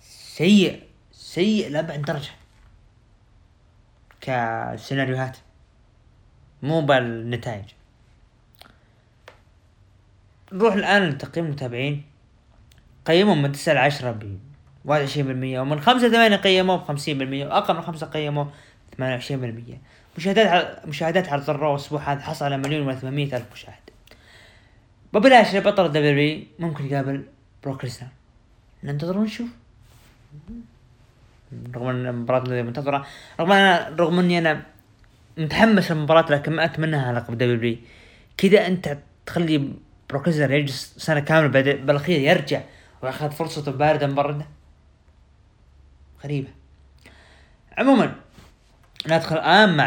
سيء سيء لأبعد درجة. كسيناريوهات. مو بالنتائج. نروح الآن لتقييم المتابعين قيمهم من تسعة لعشرة ب 21% ومن خمسة ثمانية قيموه ب 50% وأقل من خمسة قيموه 28% مشاهدات على مشاهدات عرض الرو الأسبوع هذا حصل على مليون و ألف مشاهد. بوبي لاشلي بطل ال W ممكن يقابل بروك ليسنر ننتظر ونشوف رغم إن المباراة منتظرة رغم أنا رغم إني أنا متحمس للمباراة لكن ما اتمناها على لقب W كذا أنت تخلي بروك ليسنر يجلس سنة كاملة بالأخير يرجع. وأخذ فرصته باردة مبردة غريبة. عموما ندخل الآن مع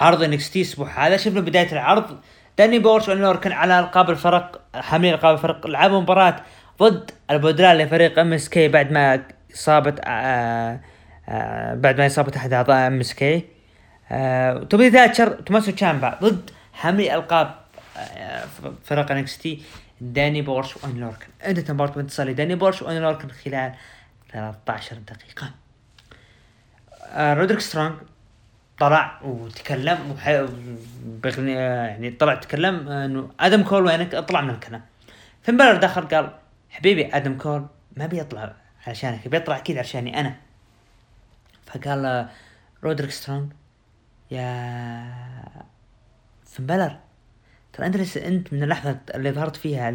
عرض NXT الأسبوع هذا شفنا بداية العرض. داني بيرش وأوني لوركن على ألقاب الفرق حاملين ألقاب الفرق لعبوا مباراة ضد البدلاء لفريق MSK بعد ما إصابة آه آه بعد ما إصابة أحد أعضاء MSK. آه تيموثي ثاتشر توماسو تشامبا ضد حاملي ألقاب فرق NXT. داني بيرش وأوني لوركن. انتهت مباراة بانتصار لداني بيرش وأوني لوركن خلال 13 دقيقة. آه رودريك سترونج طلع وتكلم وح... يعني طلع تكلم إنه آدم كول وينك؟ اطلع من الكلام. فين دخل قال حبيبي آدم كول ما بيطلع علشانك بيطلع أكيد عشاني أنا. فقال رودريك سترونج يا فين ترى انت لسه أنت من اللحظة اللي ظهرت فيها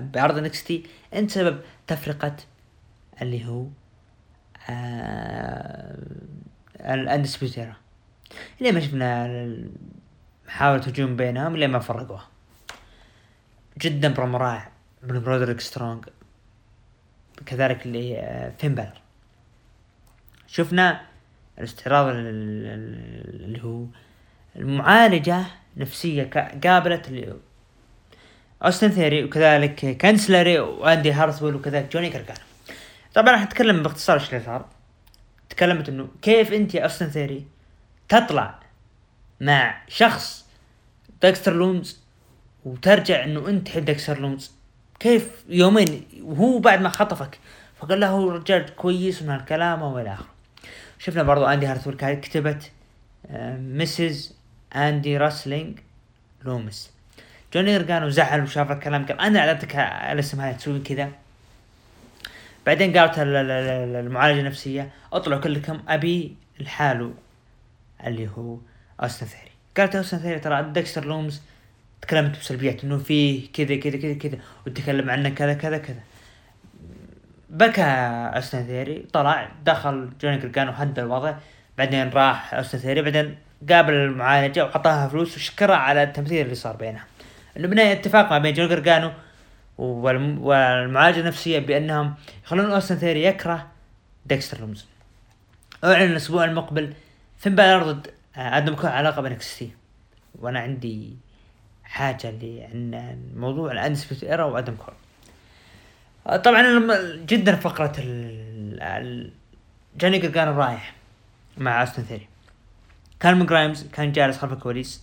بعرض NXT أنت سبب تفرقة اللي هو آه ال Undisputed Era اللي ما شفنا محاولة هجوم بينهم؟ اللي ما فرقوها؟ جدا برومو رائع من رودريك سترونج كذلك اللي آه، فين بالر شفنا الاستعراض اللي هو المعالجة نفسية قابلت اوستن ثيري وكذلك كانديس ليراي وإندي هارتويل وكذلك جوني جارجانو طبعا راح أتكلم باختصار إيش اللي صار. تكلمت إنه كيف أنت يا اوستن ثيري تطلع مع شخص ديكستر لومس وترجع إنه أنت تحب ديكستر لومس كيف يومين وهو بعد ما خطفك فقال له هو رجال كويس من الكلام وإلى آخره. شفنا برضو إندي هارتويل كتبت Mrs. إندي wrestling لومس جوني جارجانو زعل وشاف الكلام قال أنا اعطيتك الاسم هذا تسوي كذا. بعدين قالت ال- ال- ال- المعالجة النفسية أطلعوا كلكم أبي لحاله اللي هو اوستن ثيري. قالت اوستن ثيري ترى ديكستر لومس تكلمت بسلبيات إنه فيه كذا كذا كذا كذا وتكلم عنه كذا كذا كذا. بكى اوستن ثيري طلع دخل جوني جارجانو وهدى الوضع. بعدين راح اوستن ثيري بعدين قابل المعالجه وعطاها فلوس وشكرها على التمثيل اللي صار بينهم إنه بناء اتفاق ما بين جوني جارجانو والم- والمعالجة النفسية بأنهم يخلون أوستن ثيري يكره ديكستر لومس أعلن الأسبوع المقبل فين بالر ضد آه، آدم كول على لقب NXT. وأنا عندي حاجة اللي عن موضوع ال Undisputed Era وادم كول آه، طبعا جدا فقرة ال... جوني جرجانو رايح مع اوستن ثيوري. كاميرون جرايمز كان جالس خلف الكواليس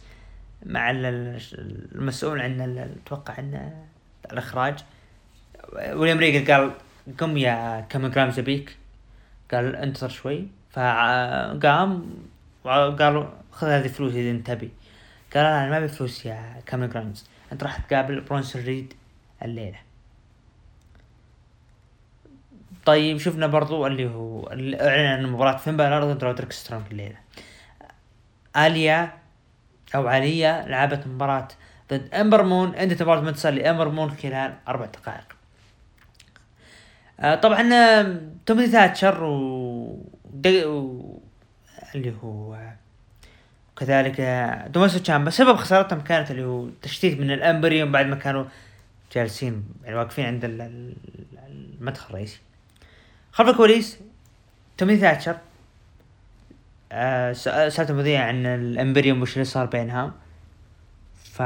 مع ال- ال- المسؤول عن أتوقع عن الإخراج. ويليام ريجل قال قم يا كاميرون جرايمز أبيك. قال انتظر شوي. فقام وقالوا خذ هذه فلوس إذا أنت تبي. قال أنا ما أبي فلوس يا كاميرون جرايمز. أنت راح تقابل برونسون ريد الليلة. طيب شفنا برضو اللي هو اللي أعلن عن مباراة فين بالر ضد رودريك سترونج الليلة. آليا أو عليا لعبت مباراة ضد إمبر مون انتهت مباراة منتصر لإمبر مون خلال أربع دقائق. آه طبعا تومي ثاتشر و... و... اللي هو وكذلك آه، توماسو تشامبا. سبب خسارتهم كانت اللي هو تشتيت من الإمبريوم بعد ما كانوا جالسين يعني واقفين عند ال- ال- المدخل الرئيسي. خلف الكواليس تومي ثاتشر آه، سأ- سألت المذيع عن الإمبريوم وش اللي صار بينها. ف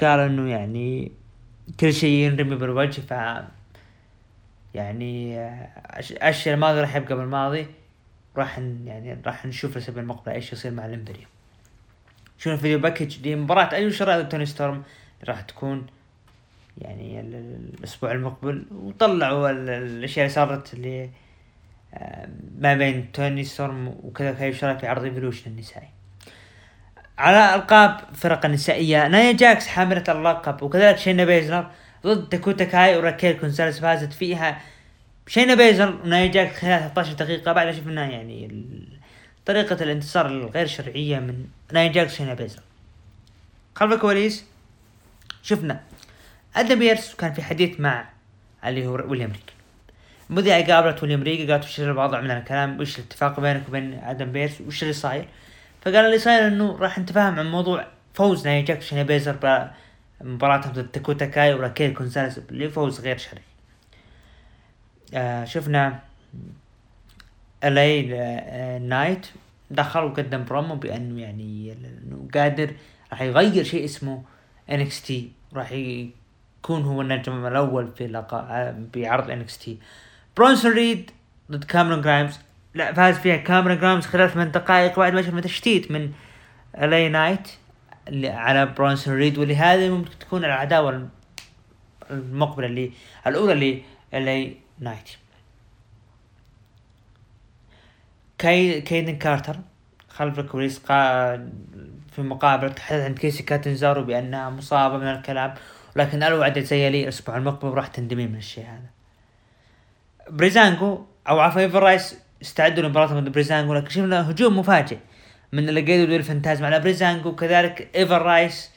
قال إنه يعني كل شيء ينرمي بالوجه ف يعني آه، الشيء الماضي راح يبقى بالماضي. راح يعني راح نشوف الأسبوع المقبل إيش يصير مع الإمبريوم. شوفنا video package لمباراة ايو شيراي توني ستورم راح تكون يعني ال- ال- الأسبوع المقبل. وطلعوا ال- ال- الأشياء اللي صارت اللي آه، ما بين توني ستورم وكذا كاي شيراي في عرض Evolution النسائي؟ على ألقاب فرق النسائية نايا جاكس حاملة اللقب وكذلك شينا بيزلر ضد داكوتا كاي وراكيل قونزاليس فازت فيها. شينا بيزلر ونايا جاكس خلال 13 دقيقة بعد شفنا يعني طريقة الانتصار الغير شرعية من نايا جاكس وشينا بيزلر. خلف الكواليس شفنا. آدم بيرس كان في حديث مع اللي هو ويليام ريجل المذيعة قابلت ويليام ريجل قالت وش الوضع من الكلام؟ وش الاتفاق بينك وبين آدم بيرس؟ وش اللي صاير؟ فقال اللي صاير إنه راح نتفاهم عن موضوع فوز نايا جاكس وشينا بيزلر بمباراتهم ضد داكوتا كاي وراكيل قونزاليس فوز غير شرعي. آه شفنا LA نايت دخل وقدم برومو بأنه يعني إنه قادر راح يغير شيء اسمه NXT راح يكون هو النجم الأول في لقاء بعرض NXT برونسون ريد ضد كاميرون جرايمز. لا فاز فيها كاميرون جرايمز خلال ثمان دقائق بعد ما شفنا تشتيت من LA نايت على برونسون ريد واللي هذه ممكن تكون العداوة المقبلة اللي الأولى اللي LA نايت كاي كايدن كارتر خلف الكواليس في مقابلة تحدث عن كيسي كاتنزارو بأنها مصابة من الكلام ولكن الوعد زي لي الأسبوع المقبل راح تندمي من الشيء هذا. بريزانجو أو عفوا ايفر رايس استعدوا لمباراة ضد بريزانجو لكن شفنا هجوم مفاجئ. من ليقادو ديل فانتازما على بريزانجو وكذلك ايفر رايس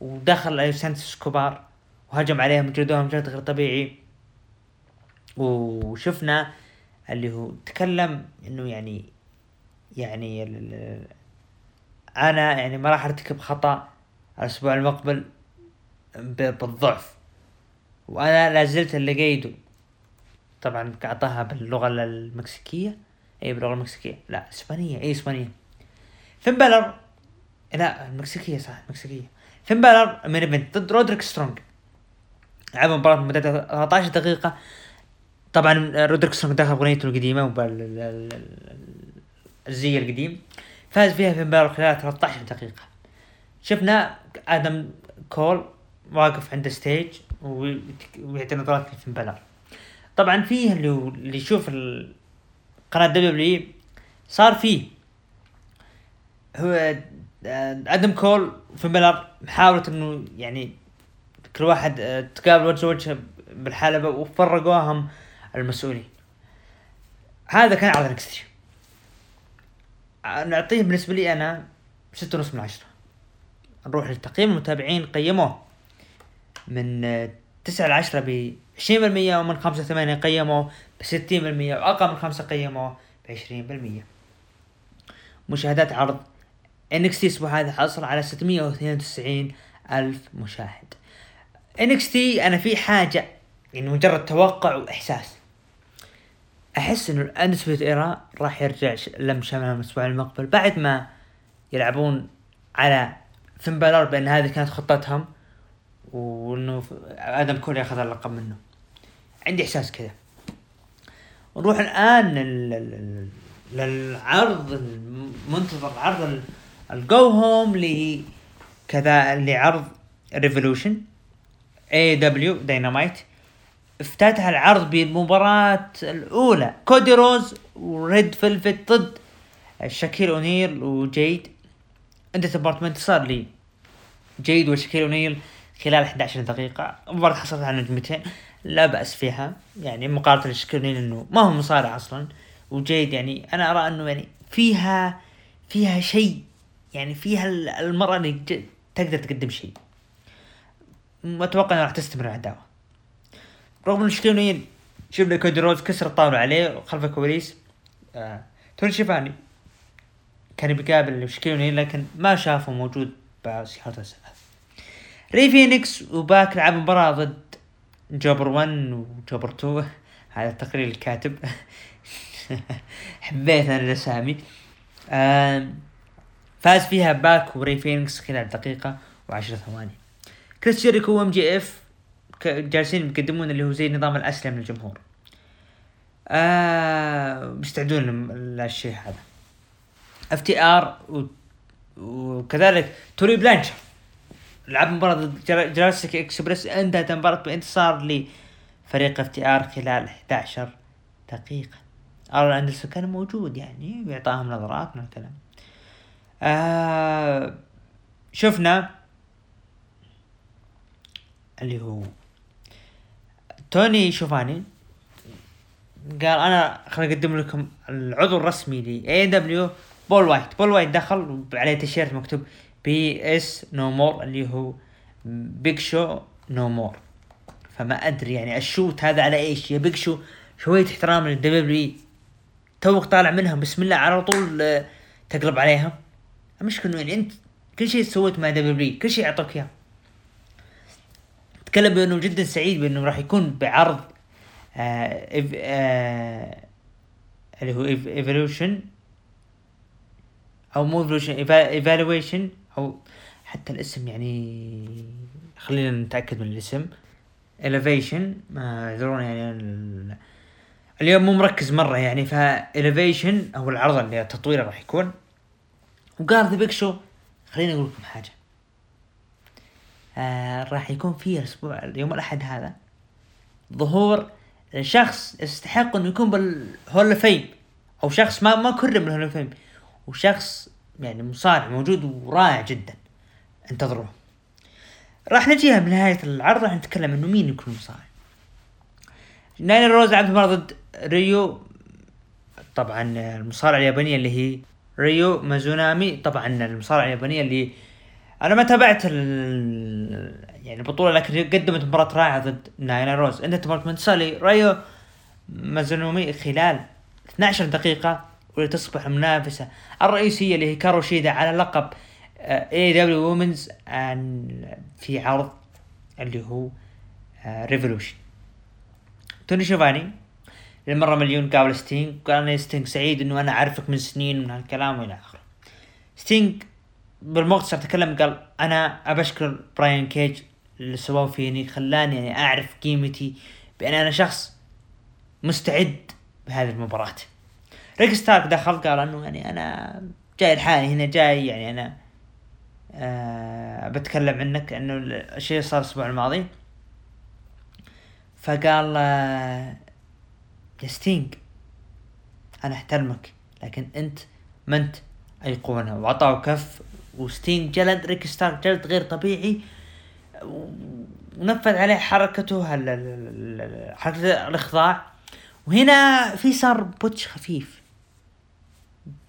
ودخل سانتوس اسكوبار وهجم عليهم وجلدوهم جلد غير طبيعي. وشفنا اللي هو تكلم إنه يعني يعني أنا يعني ما راح أرتكب خطأ الأسبوع المقبل بالضعف. وأنا لا زلت اللي قيده طبعا اعطاها باللغة المكسيكية. اي باللغة المكسيكية. لا إسبانية. اي إسبانية. فين بالر لا المكسيكية صح المكسيكية. فين بالر main event ضد رودريك سترونج. لعب مباراة مدتها 13 دقيقة. طبعا رودريك سترونج دخل بأغنيته القديمة الزي القديم. فاز فيها فين بالر خلال 13 دقيقة. شفنا آدم كول واقف عند stage وي- ويعطي نظرات لفين بالر طبعا فيه اللي يشوف قناة WWE صار فيه. هو آه، آدم كول فين بالر محاولة إنه يعني كل واحد آه، تقابل وجه وجه بالحلبة وفرقوهم المسؤولين. هذا كان على نكستي آه، نعطيه بالنسبة لي أنا ستة ونص من عشرة. نروح للتقييم. المتابعين قيموه من تسعة لعشرة ب 20% ومن 5 8 قيموا ب 60% وأقل من خمسة قيموا ب 20% مشاهدات عرض NXT الأسبوع هذا حصل على 692 ألف مشاهد. NXT أنا في حاجة يعني مجرد توقع وإحساس. أحس إنه ال Undisputed Era راح يرجع لم شمل الأسبوع المقبل بعد ما يلعبون على فين بالر هذه كانت خطتهم وإنه آدم كول أخذ اللقب منه. عندي إحساس كذا. نروح الآن للعرض المنتظر عرض ال go home ل كذا لعرض Revolution AEW Dynamite افتتح العرض بالمباراة الأولى. كودي رودز وريد فيلفت ضد شاكيل أونيل وجيد end مباراة انتصار لي. جيد وشاكيل أونيل خلال 11 دقيقة. مباراة حصلت على نجمتين. لا بأس فيها. يعني مقارنة اونيل إنه ما هو مصارع أصلا. وجيد يعني أنا أرى إنه يعني فيها فيها شيء. يعني فيها المرأة اللي تقدر تقدم شيء. أتوقع إنها راح تستمر العداوة رغم إن شكلوني شفنا كودي روز كسر الطاولة عليه خلف الكواليس. آه. توني شيفاني كان بيقابل شكلوني لكن ما شافه موجود بسيارة السبب ري فينيكس وباك لعب مباراة ضد جوبر 1 وجوبر 2 هذا تقرير الكاتب. حبيت أنا الأسامي. فاز فيها باك وراي فينكس خلال دقيقة وعشر ثواني. كريس جيريكو و MJF جالسين يقدمون اللي هو زي نظام الأسئلة للجمهور. آه بيستعدون للشيء هذا. FTR وكذلك تولي بلانشارد لعب مباراة ضد Jurassic Express انتهت المباراة بانتصار لفريق FTR خلال 11 دقيقة. آرن أندرسون كان موجود يعني بيعطاهم نظرات من الكلام آه شفنا اللي هو توني شوفاني قال أنا خليني أقدم لكم العضو الرسمي ل AEW بول وايت. بول وايت دخل عليه تيشيرت مكتوب BS no more اللي هو Big Show no more فما أدري يعني ال shoot هذا على إيش؟ يا Big Show شوية احترام لل WWE توك طالع منها بسم الله على طول آه، تقلب عليها المشكلة إنه يعني أنت كل شيء سويته مع WWE كل شيء أعطوك إياه. تكلم بأنه جدا سعيد بأنه راح يكون بعرض آه آه اللي هو Evolution أو مو Evolution Evaluation أو حتى الاسم يعني خلينا نتأكد من الاسم. Elevation ما يدرون يعني اليوم مو مركز مرة يعني ف Elevation أو العرض اللي التطوير راح يكون. وقال The Big Show خليني أقول لكم حاجة. آه راح يكون في الأسبوع يوم الأحد هذا ظهور شخص يستحق إنه يكون بال Hall of Fame أو شخص ما ما كرم بال Hall of Fame وشخص يعني مصارع موجود ورائع جدا. انتظروه. راح نجيها بنهاية العرض راح نتكلم إنه مين يكون مصارع. نايلا روز لعبت مباراة ضد ريو. طبعا المصارعة اليابانية اللي هي ريو ميزونامي. طبعا المصارعة اليابانية اللي أنا ما تابعت ال... يعني البطولة لكن قدمت مباراة رائعة ضد نايلا روز. انتهت مباراة بانتصار ريو ميزونامي خلال 12 دقيقة. ولتصبح المنافسة الرئيسية اللي هي هيكارو شيدا على لقب AEW Women's في عرض اللي هو Revolution آه، توني شوفاني للمرة مليون قابل ستينج قال ستينج سعيد إنه أنا أعرفك من سنين من هالكلام وإلى آخره. ستينج بالمقتصر تكلم قال أنا أبشكر براين كيج اللي سواه فيني خلاني يعني أعرف قيمتي بأن أنا شخص مستعد بهذه المباراة. ريكي ستاركس دخل قال إنه يعني أنا جاي لحالي هنا جاي يعني أنا آه بتكلم عنك إنه الشيء صار الأسبوع الماضي. فقال آه ستينج أنا أحترمك لكن أنت ما أنت ايقونه وعطاه كف وستينج جلد ريكي ستاركس جلد غير طبيعي ونفذ عليه حركته حركة الإخضاع. وهنا في صار botch خفيف.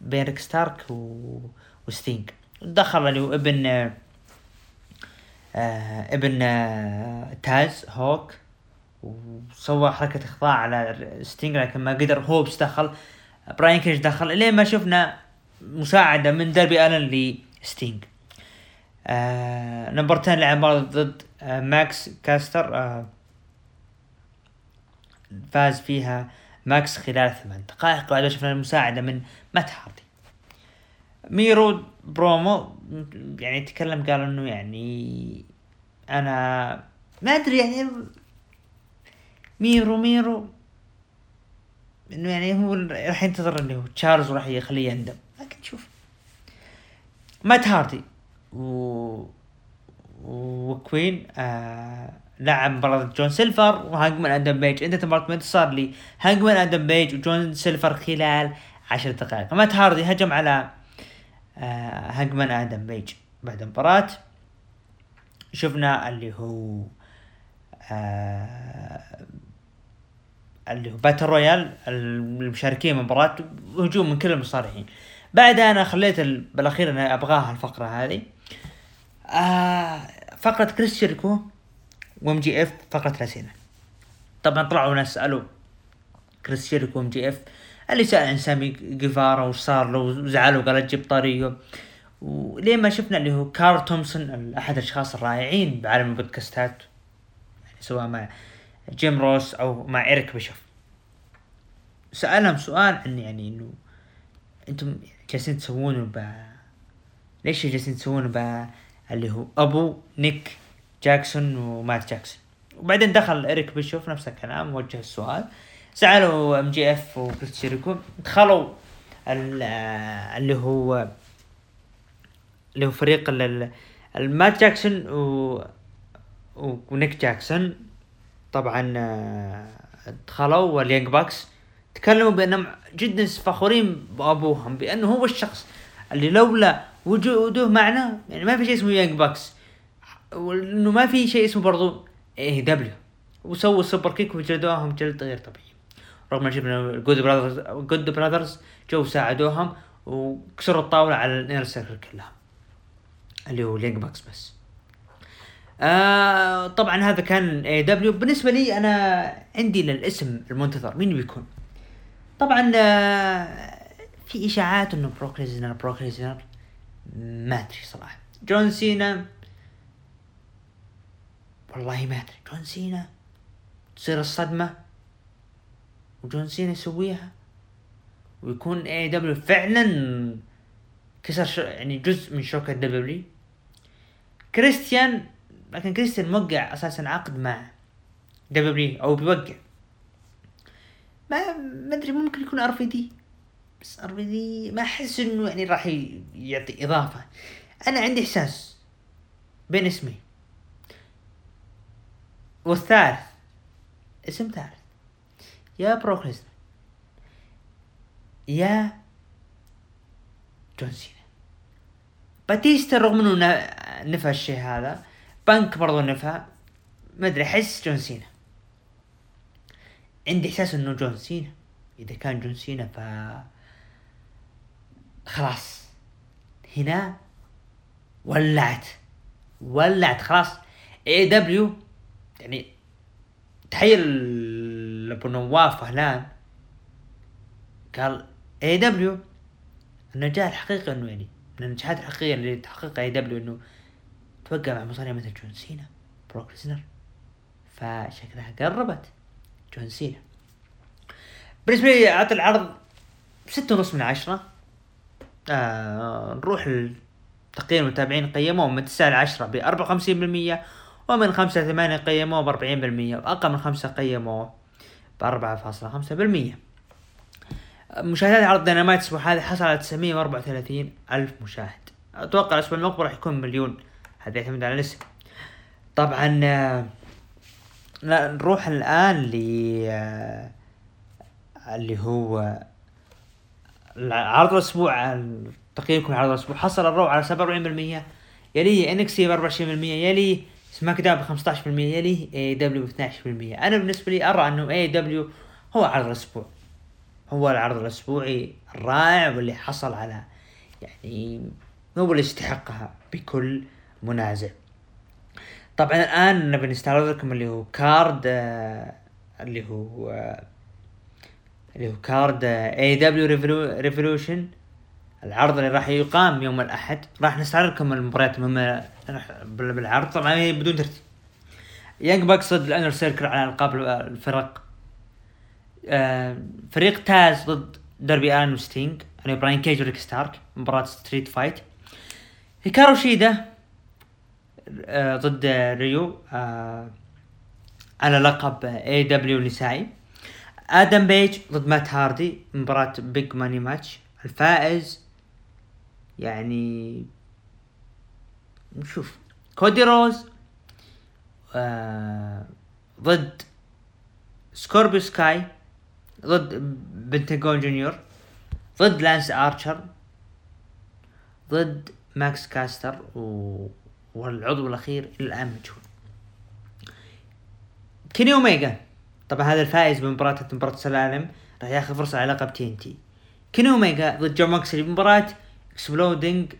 بين ريكي ستاركس و... وستينج دخل ابن آه ابن آه تاز هوك وسوى حركة إخضاع على ستينج لكن ما قدر. هوبس دخل. براين كيج دخل. لين ما شفنا مساعدة من داربي آلن لستينج. آه number 10 لعب ضد آه ماكس كاستر. آه فاز فيها ماكس خلال ثمان دقائق. بعد شفنا المساعدة من مات هاردي. ميرو برومو يعني تكلم قال إنه يعني أنا ما أدري يعني ميرو ميرو إنه يعني هو راح ينتظر إنه تشارلز راح يخليه يندم. لكن شوف مات هاردي و وكوين آه لعب مباراة جون سيلفر وهانجمان آدم بيج انتهت مباراة انتصار لي هانجمان آدم بيج وجون سيلفر خلال عشر دقائق. مات هاردي هجم على آه هانجمان آدم بيج بعد المباراة شفنا اللي هو آه اللي هو Battle Royal المشاركين بالمباراة هجوم من كل المصارعين. بعدها أنا خليت بالأخير أنا أبغاها الفقرة هذه. آه فقرة كريس جيريكو و MJF فقرة الاسئلة طبعا طلعوا ناس سألوا كريس جيريكو و MJF اللي سأل عن سامي جيفارا وش صار له وزعل وقال تجيب طريقه. ولين ما شفنا اللي هو كونراد تومسون أحد الأشخاص الرائعين بعالم البودكاستات يعني سواء مع جيم روس أو مع إيريك بيشوف. سألهم سؤال عن يعني إنه أنتم جالسين تسوون ب ليش جالسين تسوون ب اللي هو أبو نيك جاكسون ومات جاكسون. وبعدين دخل إريك بيشوف نفس الكلام وجه السؤال. سألوا MJF وكريس جيريكو دخلوا اللي هو اللي هو فريق المات جاكسون و ونيك جاكسون. طبعا دخلوا و ال Young Bucks. تكلموا بأنهم جدا فخورين بأبوهم بأنه هو الشخص اللي لولا وجوده معنا يعني ما في شيء اسمه Young Bucks. وإنه ما في شيء اسمه برضو AEW وسووا superkick وجلدوهم جلد غير طبيعي. رغم شفنا Good Brothers Good Brothers جو ساعدوهم وكسروا الطاولة على ال Inner Circle كلها. اللي هو ال Young Bucks بس. آه طبعا هذا كان AEW بالنسبة لي أنا عندي للاسم المنتظر. مين بيكون؟ طبعا آه في إشاعات إنه بروك ليزنر بروك ليزنر ما أدري صراحة. جون سينا والله ما أدري. جون سينا تصير الصدمة وجون سينا يسويها ويكون AEW فعلا كسر يعني جزء من شوكة WWE كريستيان لكن كريستيان موقع أساسا عقد مع WWE أو بيوقع. ما ما أدري ممكن يكون ار في دي بس ار في دي ما أحس إنه يعني راح يعطي إضافة. أنا عندي إحساس بين اسمين والثالث اسم ثالث. يا بروك يا جون سينا. باتيستا رغم إنه نفى الشيء هذا بنك برضو نفى. ما أدري أحس جون سينا. عندي إحساس إنه جون سينا. إذا كان جون سينا ف خلاص. هنا ولعت. ولعت خلاص. AEW يعني تخيل ابو نواف فعلا قال AEW النجاح الحقيقي إنه يعني من النجاحات الحقيقية اللي تحققها AEW إنه توقع مع مصارع مثل جون سينا بروك ليزنر. فشكلها قربت جون سينا. بالنسبة لي اعطي العرض ستة ونص من عشرة. آه نروح لتقييم المتابعين قيموه من تسعة لعشرة بأربعة وخمسين بالمية. ومن خمسة لثمانية قيموه بأربعين بالمية وأقل من خمسة قيموه بأربعة فاصلة خمسة بالمية. مشاهدات عرض دينامايت الأسبوع هذا حصل على تسعمية وأربعة وثلاثين ألف مشاهد. أتوقع الأسبوع المقبل راح يكون مليون هذا يعتمد على الاسم. طبعا آه، لا نروح الآن ل آه، اللي هو عرض الأسبوع تقييمكم عرض الأسبوع. حصل ال Raw على سبعة وأربعين بالمية يليه NXT بأربعة وعشرين بالمية يليه SmackDown ب 15% يليه AEW ب 12% أنا بالنسبة لي أرى أنه AEW هو عرض الأسبوع هو العرض الأسبوعي الرائع واللي حصل على يعني هو اللي يستحقها بكل منازع. طبعا الآن نبي نستعرض لكم اللي هو card آه اللي هو آه اللي هو card AEW Revolution العرض اللي راح يقام يوم الأحد راح نستعرض لكم المباريات المهمة بالعرض. طبعا هي بدون ترتيب. Young ضد ال Inner Circle على ألقاب الفرق آه فريق تاز ضد دربي الان وستينج يعني براين كيج وريكي ستاركس. مباراة street fight هيكارو شيدا آه ضد ريو آه على لقب AEW نسائي. آدم بيج ضد مات هاردي. مباراة Big Money Match الفائز يعني نشوف. كودي روز آه ضد سكوربيو سكاي ضد بنتاجون جونيور ضد لانس آرشر ضد ماكس كاستر و... والعضو الأخير الآن مجهول. كيني اوميجا طبعا هذا الفائز بمباراة مباراة سلالم راح ياخذ فرصة على لقب TNT. كيني اوميجا ضد جون موكسلي بمباراة exploding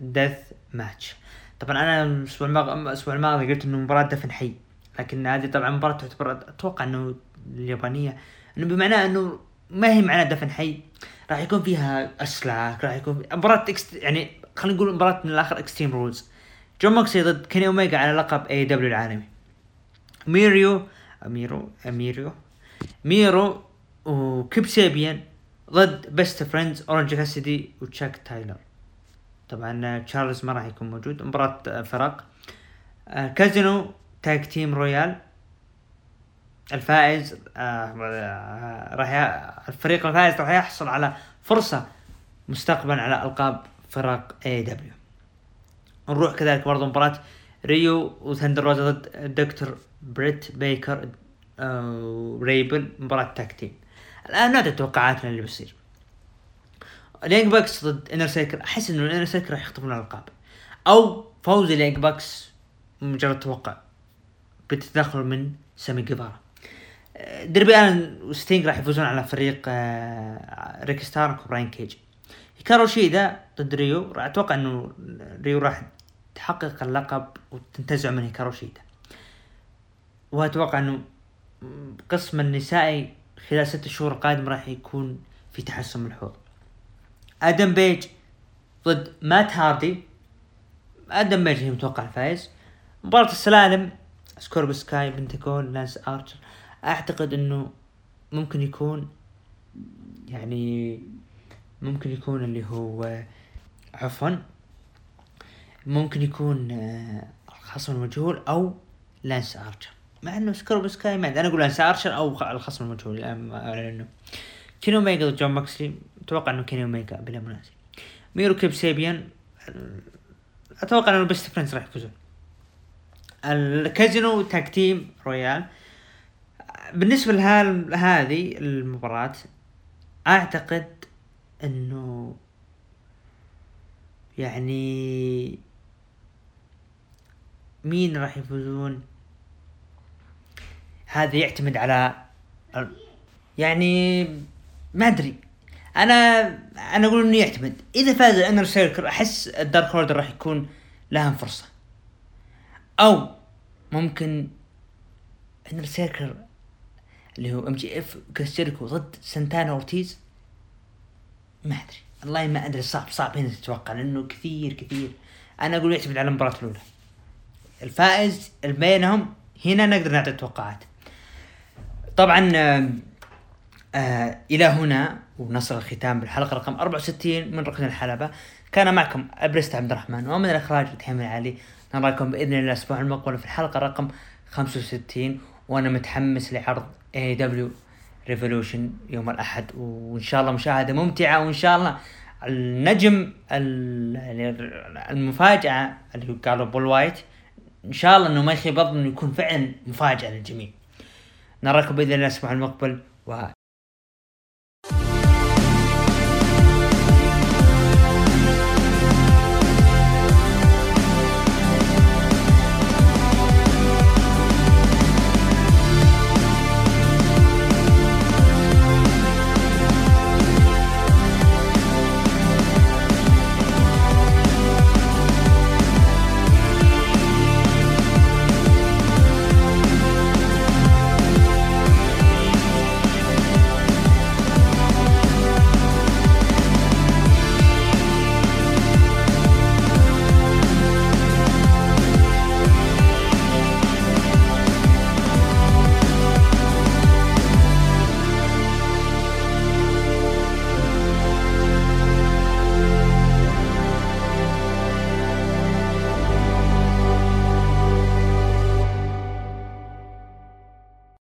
death match طبعا أنا الأسبوع الأسبوع الماضي قلت إنه مباراة دفن حي لكن هذه طبعا مباراة تعتبر أتوقع إنه اليابانية إنه بمعنى إنه ما هي معنى دفن حي. راح يكون فيها أسلاك راح يكون مباراة ext يعني خلينا نقول مباراة من الآخر extreme rules جون موكسلي ضد كيني اوميجا على لقب AEW العالمي. ميريو ميرو ميريو ميرو وكيب سابيان ضد Best Friends اورنج كاسيدي وتشاك تايلور طبعا تشارلز ما راح يكون موجود. مباراة فرق. Casino Tag Team Royale الفائز آه، راح الفريق الفائز راح يحصل على فرصة مستقبلا على ألقاب فرق AEW نروح كذلك برضو مباراة ريو وثندر روزا ضد دكتور بريت بيكر آه، ريبل مباراة tag الآن نعطي توقعاتنا اللي بيصير. ال Young Bucks ضد Inner Circle أحس إنه ال Inner Circle راح يخطفون الألقاب. أو فوز ال Young Bucks مجرد توقع بتدخل من سامي جيفارا. دربي الان وستينج راح يفوزون على فريق آه، ريكي ستاركس وبراين كيج. هيكارو شيدا ضد ريو راح أتوقع إنه ريو راح تحقق اللقب وتنتزع من هيكارو شيدا. وأتوقع إنه قسم النسائي خلال ست شهور القادمة راح يكون في تحسن ملحوظ آدم بيج ضد مات هاردي. آدم بيج هي متوقع الفائز مباراة السلالم سكورب سكاي بنتكون لانس ارشر أعتقد إنه ممكن يكون يعني ممكن يكون اللي هو عفوا ممكن يكون آه، الخصم المجهول أو لانس ارشر مع إنه سكورب سكاي ما أنا أقول لانس ارشر أو الخصم المجهول لأنه كيني اوميجا ضد جون موكسلي أتوقع إنه كيني اوميجا بلا منازع. ميرو كيب سيبيان أتوقع إنه ال Best Friends راح يفوزون. ال Casino Tag Team Royale بالنسبة لهذه المباراة أعتقد إنه يعني مين راح يفوزون؟ هذا يعتمد على يعني ما أدري. أنا أنا أقول إنه يعتمد. إذا فاز ال Inner Circle أحس ال Dark Order راح يكون لهم فرصة. أو ممكن Inner Circle اللي هو MJF كريس جيريكو ضد سانتانا أورتيز. ما أدري. والله ما أدري. صعب صعب هنا تتوقع لأنه كثير كثير. أنا أقول يعتمد على المباراة الأولى. الفائز بينهم هنا نقدر نعطي توقعات. طبعا آه آه إلى هنا ونصل الختام بالحلقة رقم 64 من ركن الحلبة. كان معكم ابرست عبد الرحمن ومن الإخراج تحمل علي. نراكم بإذن الله الأسبوع المقبل في الحلقة رقم 65 وأنا متحمس لعرض AEW Revolution يوم الأحد. وإن شاء الله مشاهدة ممتعة وإن شاء الله النجم المفاجأة اللي قالوا بول وايت إن شاء الله إنه ما يخيب إنه يكون فعلا مفاجأة للجميع. نراكم بإذن الله الأسبوع المقبل و